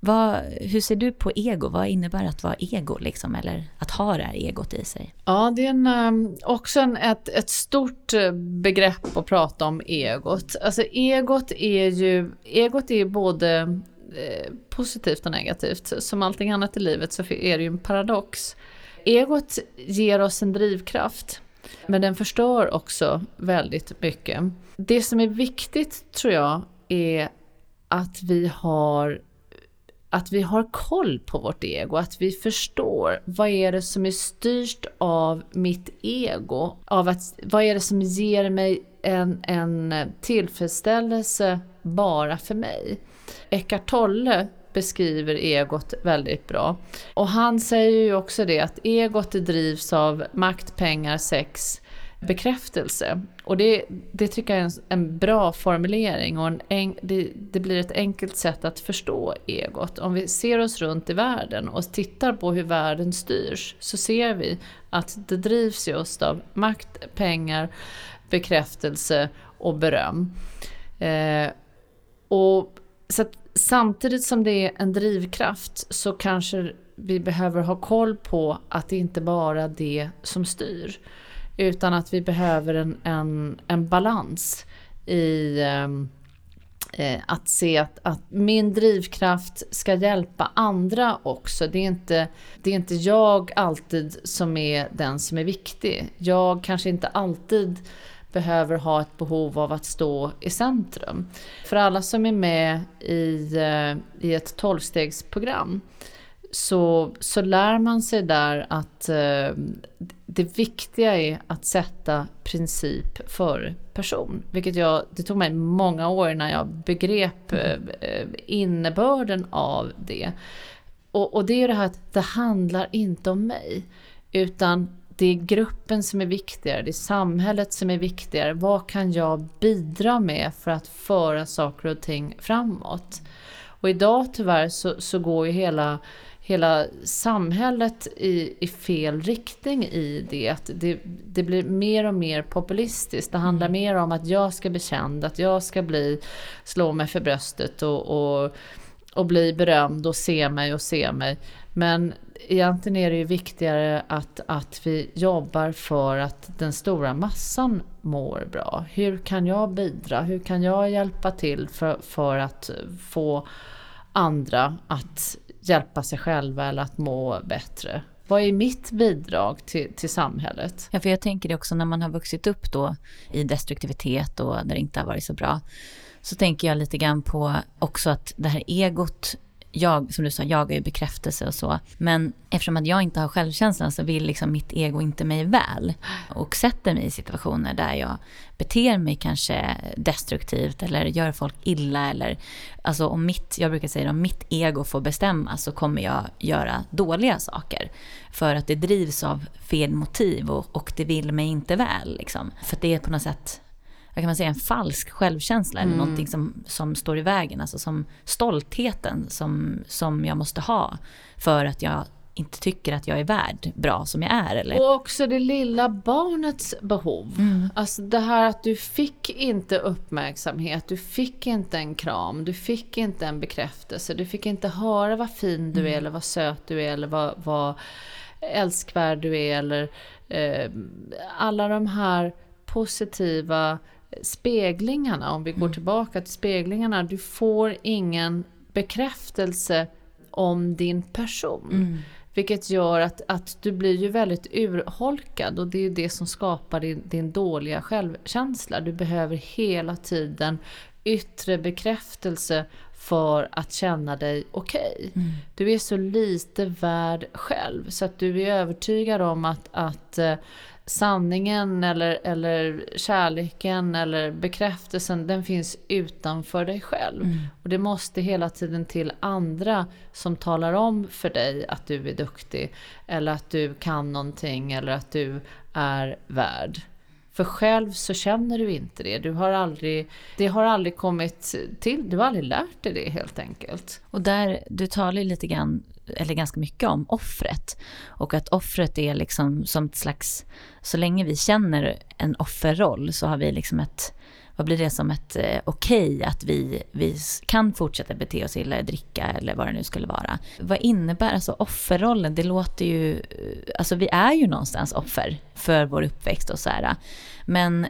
Vad, hur ser du på ego? Vad innebär att vara ego liksom, eller att ha det här egot i sig? Ja, det är en, ehm, också en, ett, ett stort eh, begrepp att prata om egot. Alltså egot är ju, egot är både Eh, positivt och negativt. Som allting annat i livet så är det ju en paradox. Egot ger oss en drivkraft. Men den förstör också väldigt mycket. Det som är viktigt tror jag är att vi har att vi har koll på vårt ego, att vi förstår vad är det som är styrt av mitt ego? Av att, vad är det som ger mig en, en tillfredsställelse bara för mig? Eckart Tolle beskriver egot väldigt bra. Och han säger ju också det att egot drivs av makt, pengar, sex, bekräftelse. Och det, det tycker jag är en, en bra formulering och en det, det, blir ett enkelt sätt att förstå egot. Om vi ser oss runt i världen och tittar på hur världen styrs så ser vi att det drivs just av makt, pengar, bekräftelse och beröm. Eh, och så samtidigt som det är en drivkraft så kanske vi behöver ha koll på att det inte bara är det som styr. Utan att vi behöver en, en, en balans i ehm, eh, att se att, att, min drivkraft ska hjälpa andra också. Det är, inte, det är inte jag alltid som är den som är viktig. Jag kanske inte alltid behöver ha ett behov av att stå i centrum. För alla som är med i, eh, i ett tolvstegsprogram så, så lär man sig där att eh, det viktiga är att sätta princip för person. Vilket jag, det tog mig många år när jag begrep mm. eh, innebörden av det. Och, och det är ju det här att det handlar inte om mig. Utan det är gruppen som är viktigare, det är samhället som är viktigare. Vad kan jag bidra med för att föra saker och ting framåt? Och idag tyvärr så, så går ju hela, hela samhället i, i fel riktning i det. Att det. Det blir mer och mer populistiskt. Det handlar mm. mer om att jag ska bli känd, att jag ska bli, slå mig för bröstet och, och, och bli berömd och se mig och se mig. Men egentligen är det ju viktigare att, att vi jobbar för att den stora massan mår bra. Hur kan jag bidra? Hur kan jag hjälpa till för, för att få andra att hjälpa sig själva eller att må bättre? Vad är mitt bidrag till, till samhället? Ja, för jag tänker det också när man har vuxit upp då i destruktivitet och där det inte har varit så bra. Så tänker jag lite grann på också att det här egot jag, som du sa, jagar ju bekräftelse och så. Men eftersom att jag inte har självkänslan så vill liksom mitt ego inte mig väl. Och sätter mig i situationer där jag beter mig kanske destruktivt eller gör folk illa. Eller, alltså om mitt, jag brukar säga om mitt ego får bestämma så kommer jag göra dåliga saker. För att det drivs av fel motiv och, och det vill mig inte väl. Liksom. För det är på något sätt vad kan man säga, en falsk självkänsla mm. eller någonting som, som står i vägen. Alltså som stoltheten som, som jag måste ha för att jag inte tycker att jag är värd bra som jag är. Eller? Och också det lilla barnets behov. Mm. Alltså det här att du fick inte uppmärksamhet, du fick inte en kram, du fick inte en bekräftelse, du fick inte höra vad fin du är mm. eller vad söt du är eller vad, vad älskvärd du är eller eh, alla de här positiva speglingarna, om vi går Mm. tillbaka till speglingarna, du får ingen bekräftelse om din person. Mm. Vilket gör att, att du blir ju väldigt urholkad och det är det som skapar din, din dåliga självkänsla. Du behöver hela tiden yttre bekräftelse för att känna dig okej. Mm. Du är så lite värd själv så att du är övertygad om att, att eh, sanningen eller, eller kärleken eller bekräftelsen den finns utanför dig själv. Mm. Och det måste hela tiden till andra som talar om för dig att du är duktig eller att du kan någonting eller att du är värd. För själv så känner du inte det. Du har aldrig, det har aldrig kommit till, du har aldrig lärt dig det helt enkelt. Och där, du talar ju lite grann, eller ganska mycket om offret. Och att offret är liksom som ett slags, så länge vi känner en offerroll så har vi liksom ett, vad blir det som ett eh, okej att vi, vi kan fortsätta bete oss illa, dricka eller vad det nu skulle vara. Vad innebär alltså offerrollen? Det låter ju, eh, alltså vi är ju någonstans offer för vår uppväxt och så här. Men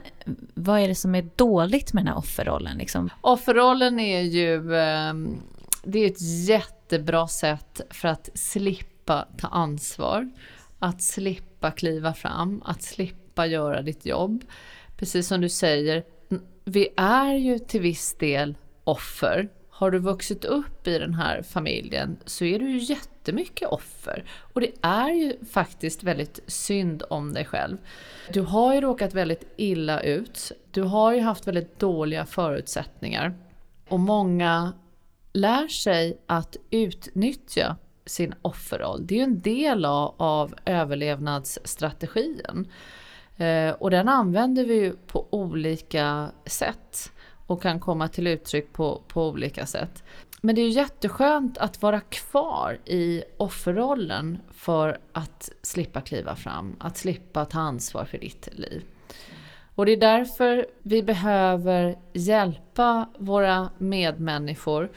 vad är det som är dåligt med den här offerrollen liksom? Offerrollen är ju ehm, det är ett jätte jättebra sätt för att slippa ta ansvar. Att slippa kliva fram, att slippa göra ditt jobb. Precis som du säger, vi är ju till viss del offer. Har du vuxit upp i den här familjen så är du ju jättemycket offer. Och det är ju faktiskt väldigt synd om dig själv. Du har ju råkat väldigt illa ut. Du har ju haft väldigt dåliga förutsättningar. Och många lär sig att utnyttja sin offerroll. Det är ju en del av, av överlevnadsstrategin. Eh, och den använder vi ju på olika sätt och kan komma till uttryck på, på olika sätt. Men det är ju jätteskönt att vara kvar i offerrollen för att slippa kliva fram, att slippa ta ansvar för ditt liv. Och det är därför vi behöver hjälpa våra medmänniskor,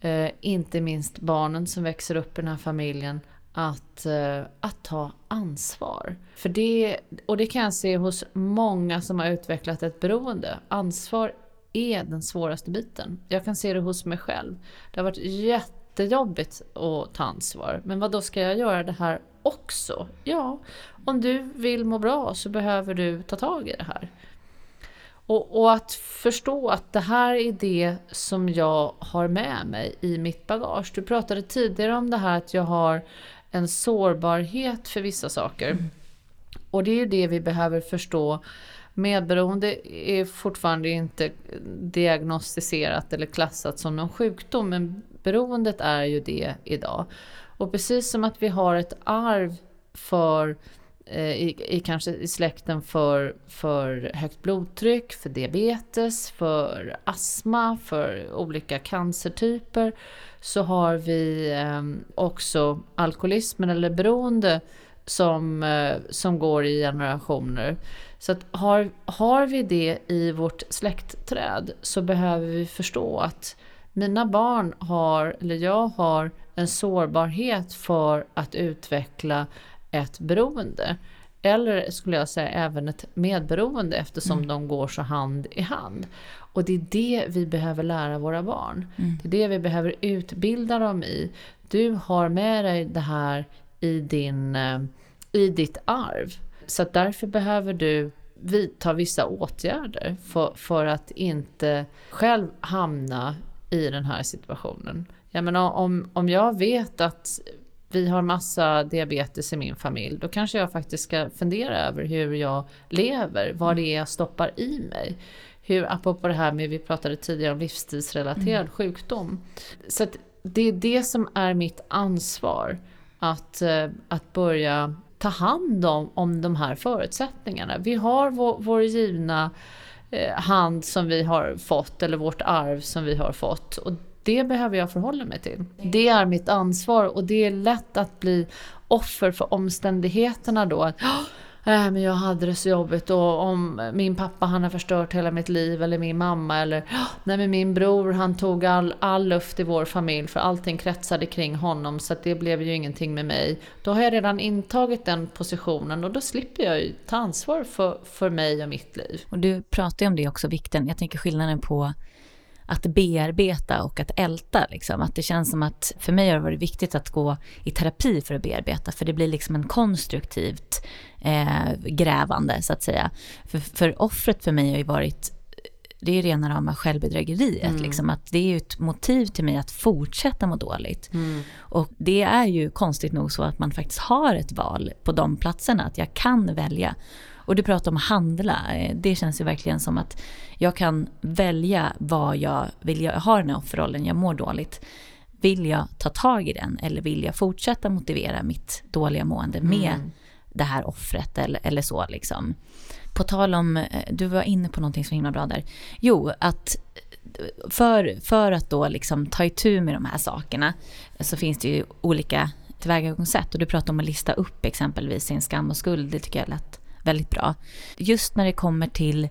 eh, inte minst barnen som växer upp i den här familjen, att, eh, att ta ansvar. För det, och det kan jag se hos många som har utvecklat ett beroende. Ansvar är den svåraste biten. Jag kan se det hos mig själv. Det har varit jättejobbigt att ta ansvar. Men vad då ska jag göra det här också? Ja, om du vill må bra så behöver du ta tag i det här. Och, och, att förstå att det här är det som jag har med mig i mitt bagage. Du pratade tidigare om det här att jag har en sårbarhet för vissa saker. Mm. Och det är ju det vi behöver förstå. Medberoende är fortfarande inte diagnostiserat eller klassat som någon sjukdom men beroendet är ju det idag. Och precis som att vi har ett arv för Eh, i, i, kanske i släkten för, för högt blodtryck, för diabetes, för astma, för olika cancertyper så har vi eh, också alkoholismen eller beroende som, eh, som går i generationer. Så att har, har vi det i vårt släktträd så behöver vi förstå att mina barn har, eller jag har en sårbarhet för att utveckla ett beroende. Eller skulle jag säga även ett medberoende eftersom mm. de går så hand i hand. Och det är det vi behöver lära våra barn. Mm. Det är det vi behöver utbilda dem i. Du har med dig det här i, din, i ditt arv. Så därför behöver du vidta vissa åtgärder för, för att inte själv hamna i den här situationen. Jag menar, om, om jag vet att vi har massa diabetes i min familj, då kanske jag faktiskt ska fundera över hur jag lever, vad det är jag stoppar i mig. Hur, apropå det här med, vi pratade tidigare om livsstilsrelaterad mm. sjukdom. Så att det är det som är mitt ansvar, att, att börja ta hand om, om de här förutsättningarna. Vi har vår, vår givna eh, hand som vi har fått, eller vårt arv som vi har fått. Och det behöver jag förhålla mig till. Det är mitt ansvar och det är lätt att bli offer för omständigheterna då. Att, äh, men jag hade det så jobbigt och om min pappa han har förstört hela mitt liv eller min mamma eller nej men min bror han tog all, all luft i vår familj för allting kretsade kring honom så att det blev ju ingenting med mig. Då har jag redan intagit den positionen och då slipper jag ju ta ansvar för, för mig och mitt liv. Och du pratar ju om det också, vikten. Jag tänker skillnaden på att bearbeta och att älta. Liksom. Att det känns som att för mig har det varit viktigt att gå i terapi för att bearbeta. För det blir liksom en konstruktivt eh, grävande så att säga. För, för offret för mig har ju varit det är rena rama självbedrägeriet. Mm. Liksom, att det är ju ett motiv till mig att fortsätta må dåligt. Mm. Och det är ju konstigt nog så att man faktiskt har ett val på de platserna. Att jag kan välja. Och du pratar om att handla. Eh, det känns ju verkligen som att jag kan välja vad jag vill. Jag har den här offerrollen, jag mår dåligt. Vill jag ta tag i den eller vill jag fortsätta motivera mitt dåliga mående med mm. det här offret eller, eller så liksom. På tal om, eh, du var inne på någonting så himla bra där. Jo, att för, för att då liksom ta itu med de här sakerna så finns det ju olika tillvägagångssätt. Och du pratar om att lista upp exempelvis sin skam och skuld. Det tycker jag lät väldigt bra. Just när det kommer till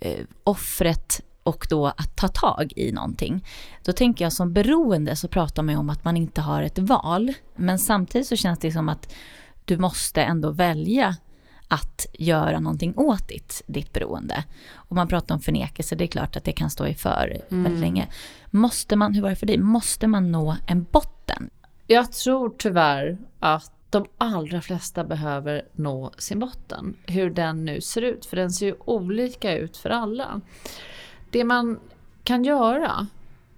eh, offret och då att ta tag i någonting. Då tänker jag som beroende så pratar man ju om att man inte har ett val. Men samtidigt så känns det som att du måste ändå välja att göra någonting åt ditt, ditt beroende. Och man pratar om förnekelse, det är klart att det kan stå i för mm. väldigt länge. Måste man, hur var det för dig, måste man nå en botten? Jag tror tyvärr att de allra flesta behöver nå sin botten. Hur den nu ser ut, för den ser ju olika ut för alla. Det man kan göra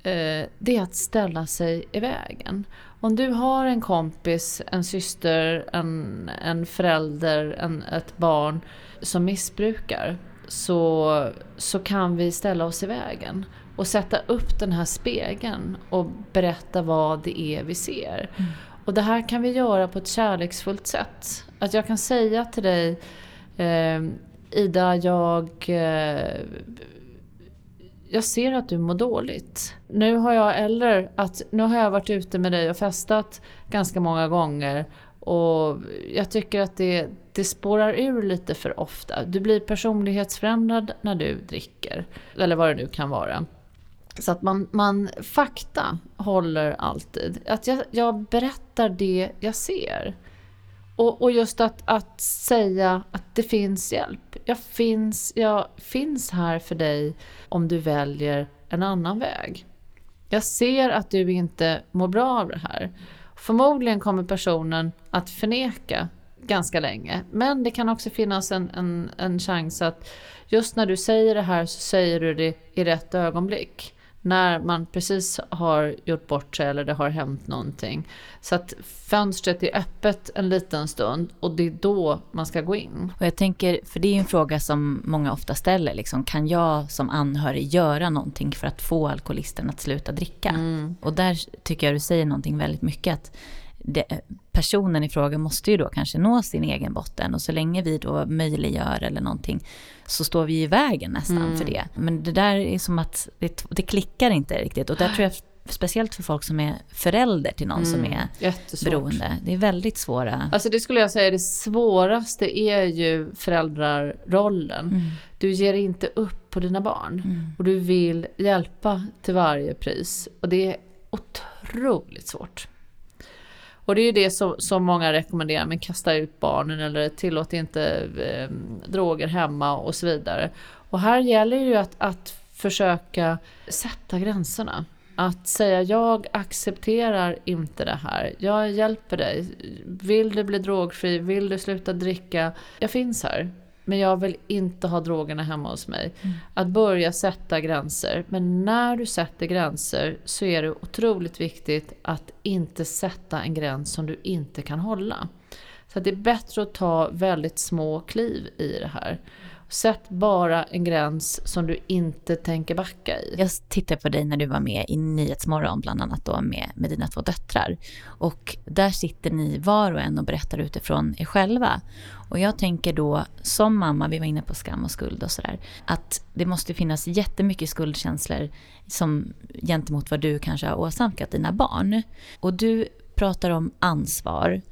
eh, det är att ställa sig i vägen. Om du har en kompis, en syster, en, en förälder, en, ett barn som missbrukar så, så kan vi ställa oss i vägen och sätta upp den här spegeln och berätta vad det är vi ser. Mm. Och det här kan vi göra på ett kärleksfullt sätt. Att jag kan säga till dig eh, Ida, jag, eh, jag ser att du mår dåligt. Nu har jag, eller att nu har jag varit ute med dig och festat ganska många gånger och jag tycker att det, det spårar ur lite för ofta. Du blir personlighetsförändrad när du dricker. Eller vad det nu kan vara. Så att man, man fakta håller alltid. Att jag, jag berättar det jag ser. Och, och just att, att säga att det finns hjälp. Jag finns, jag finns här för dig om du väljer en annan väg. Jag ser att du inte mår bra av det här. Förmodligen kommer personen att förneka ganska länge. Men det kan också finnas en, en, en chans att just när du säger det här så säger du det i rätt ögonblick när man precis har gjort bort sig eller det har hänt någonting. Så att fönstret är öppet en liten stund och det är då man ska gå in. Och jag tänker, för det är en fråga som många ofta ställer, liksom, kan jag som anhörig göra någonting för att få alkoholisten att sluta dricka? Mm. Och där tycker jag du säger någonting väldigt mycket, att det, personen i fråga måste ju då kanske nå sin egen botten och så länge vi då möjliggör eller någonting så står vi i vägen nästan mm. för det. Men det där är som att det, det klickar inte riktigt och där tror jag speciellt för folk som är förälder till någon mm, som är jättesvårt. beroende. Det är väldigt svåra... Alltså det skulle jag säga, det svåraste är ju föräldrarollen. Mm. Du ger inte upp på dina barn mm. och du vill hjälpa till varje pris. Och det är otroligt svårt. Och det är ju det som, som många rekommenderar, men kasta ut barnen eller tillåt inte eh, droger hemma och så vidare. Och här gäller ju att, att försöka sätta gränserna. Att säga jag accepterar inte det här. Jag hjälper dig. Vill du bli drogfri? Vill du sluta dricka? Jag finns här men jag vill inte ha drogerna hemma hos mig. Mm. Att börja sätta gränser. Men när du sätter gränser så är det otroligt viktigt att inte sätta en gräns som du inte kan hålla. Så det är bättre att ta väldigt små kliv i det här. Sätt bara en gräns som du inte tänker backa i. Jag tittade på dig när du var med i Nyhetsmorgon, bland annat då med, med dina två döttrar. Och där sitter ni var och en och berättar utifrån er själva. Och jag tänker då, som mamma, vi var inne på skam och skuld och sådär, att det måste finnas jättemycket skuldkänslor som, gentemot vad du kanske har åsamkat dina barn. Och du pratar om ansvar.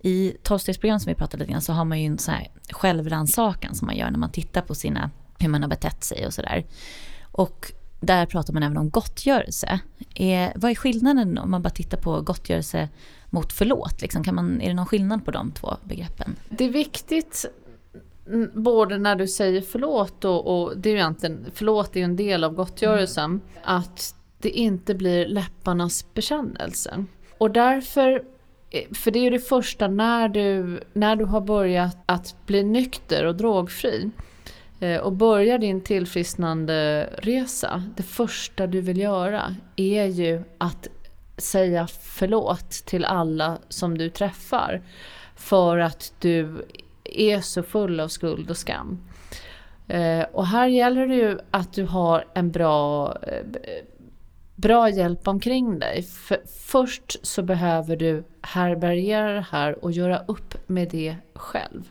I tolvstegsprogram som vi pratade lite grann så har man ju en så här självrannsakan som man gör när man tittar på sina, hur man har betett sig och sådär. Och där pratar man även om gottgörelse. Är, vad är skillnaden om man bara tittar på gottgörelse mot förlåt? Liksom, kan man, är det någon skillnad på de två begreppen? Det är viktigt både när du säger förlåt och, och det är ju egentligen, förlåt är en del av gottgörelsen, mm. att det inte blir läpparnas bekännelse. Och därför Eh, för det är ju det första när du, när du har börjat att bli nykter och drogfri eh, och börjar din tillfrisknande resa. Det första du vill göra är ju att säga förlåt till alla som du träffar. För att du är så full av skuld och skam. Eh, och här gäller det ju att du har en bra, bra hjälp omkring dig. För först så behöver du härbärgera det här och göra upp med det själv.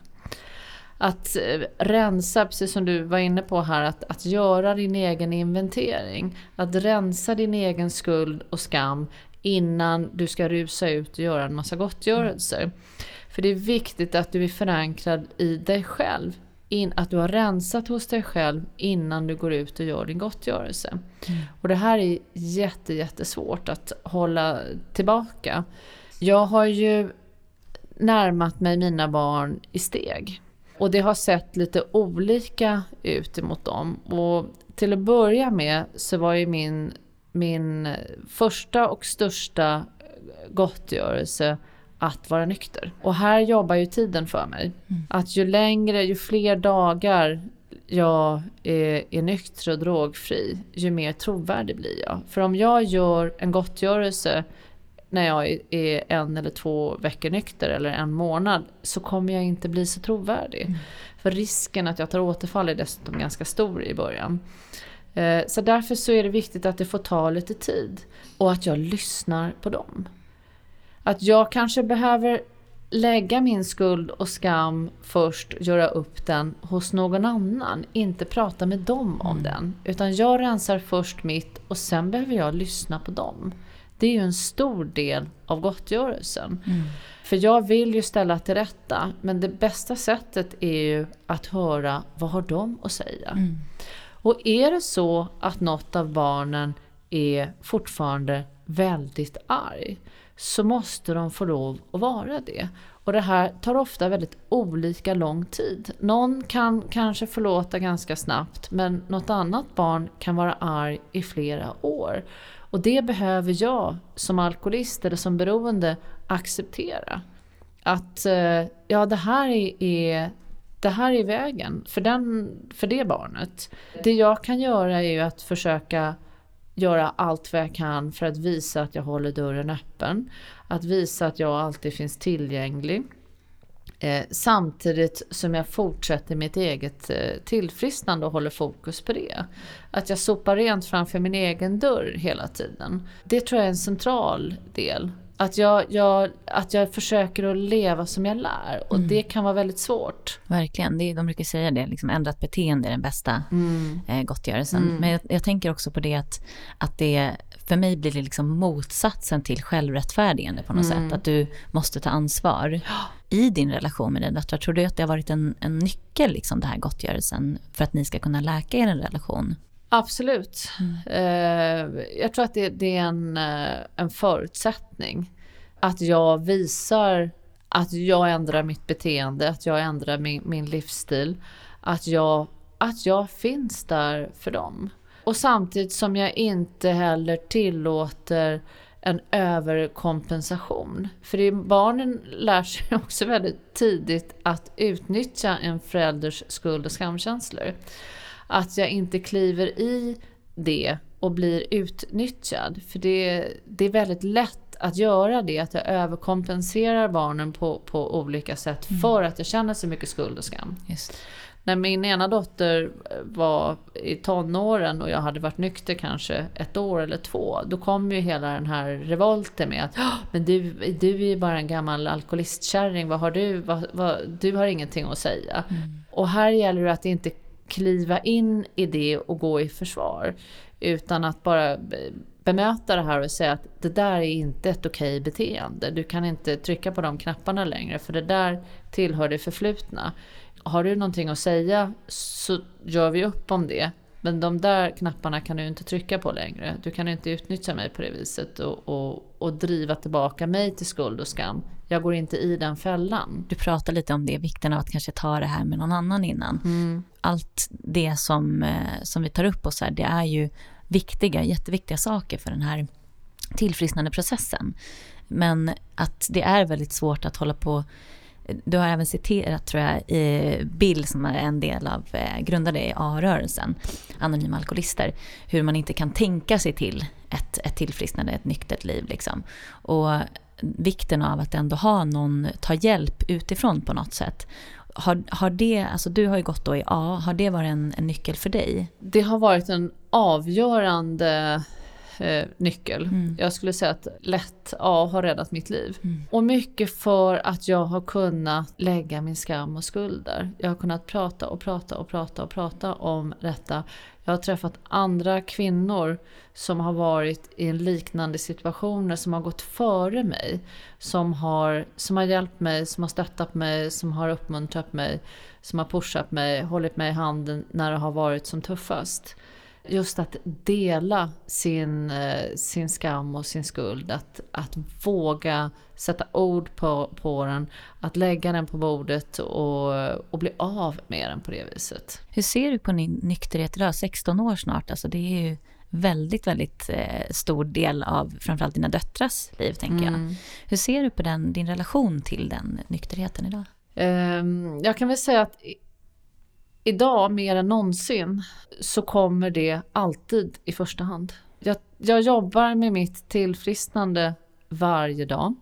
Att eh, rensa, precis som du var inne på här, att, att göra din egen inventering. Att rensa din egen skuld och skam innan du ska rusa ut och göra en massa gottgörelser. Mm. För det är viktigt att du är förankrad i dig själv. In, att du har rensat hos dig själv innan du går ut och gör din gottgörelse. Mm. Och det här är jätte, jättesvårt att hålla tillbaka. Jag har ju närmat mig mina barn i steg. Och det har sett lite olika ut emot dem. Och till att börja med så var ju min, min första och största gottgörelse att vara nykter. Och här jobbar ju tiden för mig. Mm. Att ju längre, ju fler dagar jag är, är nykter och drogfri, ju mer trovärdig blir jag. För om jag gör en gottgörelse när jag är en eller två veckor nykter eller en månad så kommer jag inte bli så trovärdig. Mm. För risken att jag tar återfall är dessutom ganska stor i början. Eh, så därför så är det viktigt att det får ta lite tid och att jag lyssnar på dem. Att jag kanske behöver lägga min skuld och skam först, göra upp den hos någon annan. Inte prata med dem om mm. den. Utan jag rensar först mitt och sen behöver jag lyssna på dem. Det är ju en stor del av gottgörelsen. Mm. För jag vill ju ställa till rätta. Men det bästa sättet är ju att höra vad har de att säga. Mm. Och är det så att något av barnen är fortfarande väldigt arg så måste de få lov att vara det. Och det här tar ofta väldigt olika lång tid. Någon kan kanske förlåta ganska snabbt men något annat barn kan vara arg i flera år. Och det behöver jag som alkoholist eller som beroende acceptera. Att eh, ja, det här är, det här är vägen för, den, för det barnet. Det jag kan göra är ju att försöka göra allt vad jag kan för att visa att jag håller dörren öppen. Att visa att jag alltid finns tillgänglig. Eh, samtidigt som jag fortsätter mitt eget eh, tillfrisknande och håller fokus på det. Att jag sopar rent framför min egen dörr hela tiden. Det tror jag är en central del att jag, jag, att jag försöker att leva som jag lär och mm. det kan vara väldigt svårt. Verkligen, det, de brukar säga det, liksom ändrat beteende är den bästa mm. eh, gottgörelsen. Mm. Men jag, jag, tänker också på det att, att det, för mig blir det liksom motsatsen till självrättfärdigande på något mm. sätt. Att du måste ta ansvar i din relation med din döttrar. Tror du att det har varit en, en nyckel, liksom, den här gottgörelsen, för att ni ska kunna läka er relation? Absolut. Mm. Uh, jag tror att det, det är en, uh, en förutsättning. Att jag visar att jag ändrar mitt beteende, att jag ändrar min, min livsstil. Att jag, att jag finns där för dem. Och samtidigt som jag inte heller tillåter en överkompensation. För det, barnen lär sig också väldigt tidigt att utnyttja en förälders skuld och skamkänslor. Att jag inte kliver i det och blir utnyttjad. För det, det är väldigt lätt att göra det, att jag överkompenserar barnen på, på olika sätt mm. för att jag känner så mycket skuld och skam. Just. När min ena dotter var i tonåren och jag hade varit nykter kanske ett år eller två, då kom ju hela den här revolten med att men du, du är ju bara en gammal alkoholistkärring, vad har du, vad, vad, du har ingenting att säga. Mm. Och här gäller det att inte kliva in i det och gå i försvar. Utan att bara bemöta det här och säga att det där är inte ett okej beteende. Du kan inte trycka på de knapparna längre för det där tillhör det förflutna. Har du någonting att säga så gör vi upp om det. Men de där knapparna kan du inte trycka på längre. Du kan inte utnyttja mig på det viset och, och, och driva tillbaka mig till skuld och skam. Jag går inte i den fällan. Du pratar lite om det, vikten av att kanske ta det här med någon annan innan. Mm. Allt det som, eh, som vi tar upp oss här, det är ju viktiga, jätteviktiga saker för den här tillfrisknande processen. Men att det är väldigt svårt att hålla på du har även citerat, tror jag, Bill som är en del av, eh, grundade i A-rörelsen, Anonyma Alkoholister, hur man inte kan tänka sig till ett, ett tillfrisknande, ett nyktert liv. Liksom. Och vikten av att ändå ha någon, ta hjälp utifrån på något sätt. Har, har det, alltså du har ju gått då i A, har det varit en, en nyckel för dig? Det har varit en avgörande eh, nyckel. Mm. Jag skulle säga att lätt A har räddat mitt liv. Mm. Och mycket för att jag har kunnat lägga min skam och skuld där. Jag har kunnat prata och prata och prata och prata om detta. Jag har träffat andra kvinnor som har varit i en liknande situationer som har gått före mig. Som har, som har hjälpt mig, som har stöttat mig, som har uppmuntrat mig, som har pushat mig, hållit mig i handen när det har varit som tuffast just att dela sin, eh, sin skam och sin skuld. Att, att våga sätta ord på, på den, att lägga den på bordet och, och bli av med den på det viset. Hur ser du på din nykterhet idag? 16 år snart, alltså det är ju väldigt, väldigt eh, stor del av framförallt dina döttrars liv, tänker jag. Mm. Hur ser du på den, din relation till den nykterheten idag? Um, jag kan väl säga att idag mer än någonsin så kommer det alltid i första hand. Jag, jag jobbar med mitt tillfrisknande varje dag.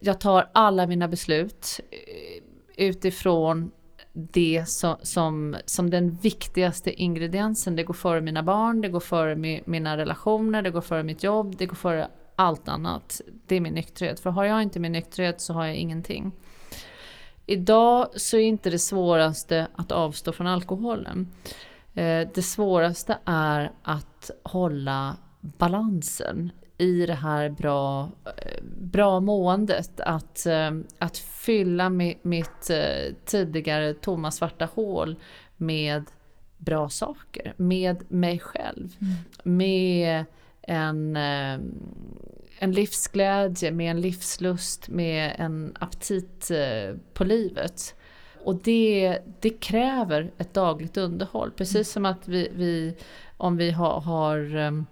Jag tar alla mina beslut eh, utifrån det som, som, som den viktigaste ingrediensen. Det går före mina barn, det går före mi, mina relationer, det går före mitt jobb, det går före allt annat. Det är min nykterhet. För har jag inte min nykterhet så har jag ingenting. Idag så är inte det svåraste att avstå från alkoholen. Eh, det svåraste är att hålla balansen i det här bra, eh, bra måendet. Att, eh, att fylla mitt tidigare tomma svarta hål med bra saker. Med mig själv. Mm. Med en en livsglädje, med en livslust, med en aptit eh, på livet. Och det, det kräver ett dagligt underhåll. Precis som att vi, vi om vi har, har, ehm,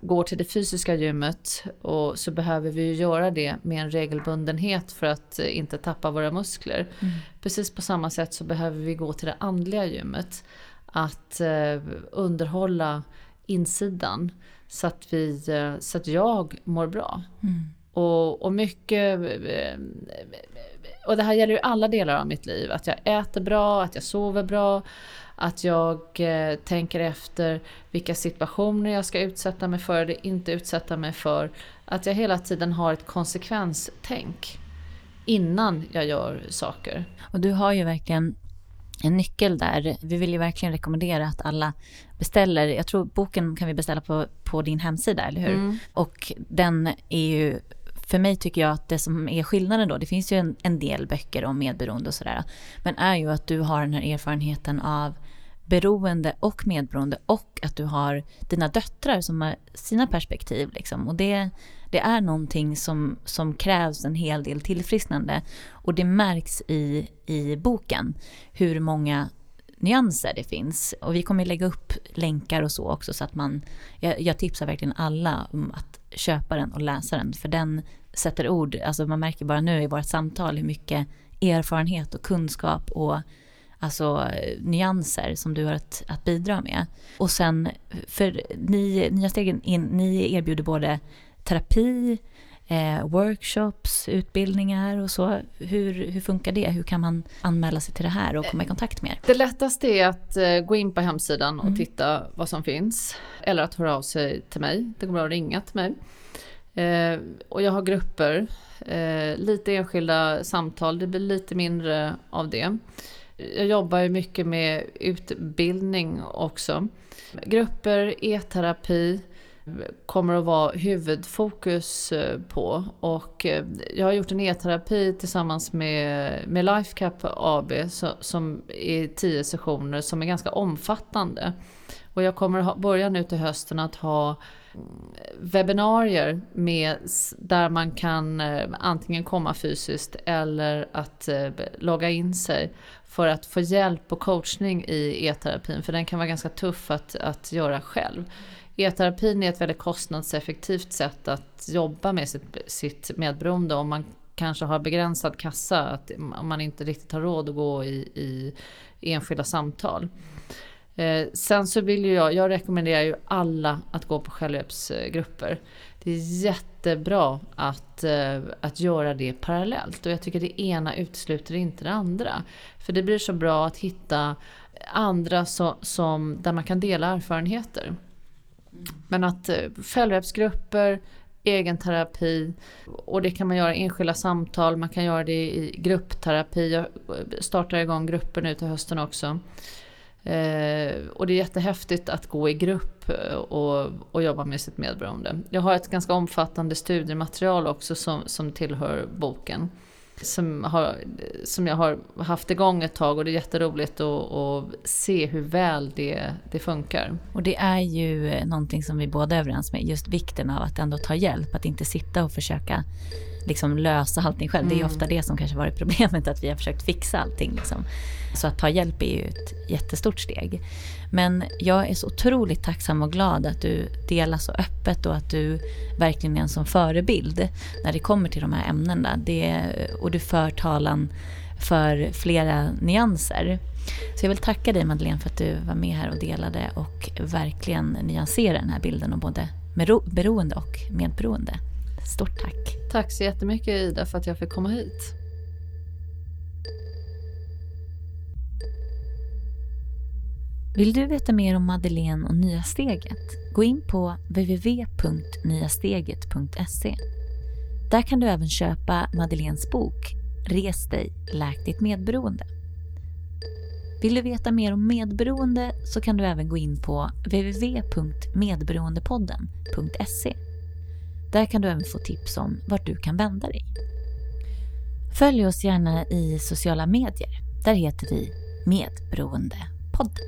går till det fysiska gymmet och så behöver vi göra det med en regelbundenhet för att eh, inte tappa våra muskler. Mm. Precis på samma sätt så behöver vi gå till det andliga gymmet. Att eh, underhålla insidan så att, vi, eh, så att jag mår bra. Mm. Och, och mycket... Eh, och det här gäller ju alla delar av mitt liv. Att jag äter bra, att jag sover bra, att jag eh, tänker efter vilka situationer jag ska utsätta mig för eller inte utsätta mig för. Att jag hela tiden har ett konsekvenstänk innan jag gör saker. Och du har ju verkligen en nyckel där. Vi vill ju verkligen rekommendera att alla beställer. Jag tror boken kan vi beställa på, på din hemsida, eller hur? Mm. Och den är ju för mig tycker jag att det som är skillnaden då, det finns ju en, en del böcker om medberoende och sådär, men är ju att du har den här erfarenheten av beroende och medberoende och att du har dina döttrar som har sina perspektiv. Liksom. Och det, det är någonting som, som krävs en hel del tillfrisknande. Och det märks i, i boken hur många nyanser det finns. Och vi kommer lägga upp länkar och så också så att man, jag, jag tipsar verkligen alla om att köpa den och läsa den. För den sätter ord, alltså man märker bara nu i vårt samtal hur mycket erfarenhet och kunskap och alltså nyanser som du har att, att bidra med. Och sen, för ni, Nya Stegen, in, ni erbjuder både terapi, eh, workshops, utbildningar och så. Hur, hur funkar det? Hur kan man anmäla sig till det här och komma i kontakt med er? Det lättaste är att eh, gå in på hemsidan och mm. titta vad som finns. Eller att höra av sig till mig. Det går bra att ringa till mig. Eh, och jag har grupper, eh, lite enskilda samtal, det blir lite mindre av det. Jag jobbar ju mycket med utbildning också. Grupper, e-terapi kommer att vara huvudfokus eh, på. Och eh, jag har gjort en e-terapi tillsammans med, med Lifecap AB som är tio sessioner som är ganska omfattande. Och jag kommer ha, börja nu till hösten att ha mm, webbinarier med, där man kan eh, antingen komma fysiskt eller att logga in sig för att få hjälp och coachning i e-terapin för den kan vara ganska tuff att, att göra själv. E-terapin är ett väldigt kostnadseffektivt sätt att jobba med sitt, sitt medberoende om man kanske har begränsad kassa, att man inte riktigt har råd att gå i, i enskilda samtal. Eh, sen så vill ju jag, jag rekommenderar ju alla att gå på självhjälpsgrupper. Det är jättebra att, eh, att göra det parallellt och jag tycker det ena utesluter inte det andra. För det blir så bra att hitta andra så, som, där man kan dela erfarenheter. Men att eh, självhjälpsgrupper, egen terapi och det kan man göra i enskilda samtal, man kan göra det i gruppterapi. Jag eh, startar igång grupper nu till hösten också. Eh, och det är jättehäftigt att gå i grupp eh, och, och jobba med sitt medberoende. Jag har ett ganska omfattande studiematerial också som, som tillhör boken. Som, har, som jag har haft igång ett tag och det är jätteroligt att, att se hur väl det, det funkar. Och det är ju eh, någonting som vi båda är överens med, just vikten av att ändå ta hjälp, att inte sitta och försöka liksom lösa allting själv. Mm. Det är ju mm. ofta det som kanske varit problemet, att vi har försökt fixa allting. Liksom. Så att ta hjälp är ju ett jättestort steg. Men jag är så otroligt tacksam och glad att du delar så öppet och att du verkligen är en sån förebild när det kommer till de här ämnena. Det, och du för talan för flera nyanser. Så jag vill tacka dig Madeleine för att du var med här och delade och verkligen nyanserade den här bilden om både beroende och medberoende. Stort tack! Tack så jättemycket Ida för att jag fick komma hit. Vill du veta mer om Madeleine och Nya Steget? Gå in på www.nyasteget.se. Där kan du även köpa Madeleines bok Res dig, läk ditt medberoende. Vill du veta mer om medberoende så kan du även gå in på www.medberoendepodden.se. Där kan du även få tips om vart du kan vända dig. Följ oss gärna i sociala medier. Där heter vi Medberoendepodden.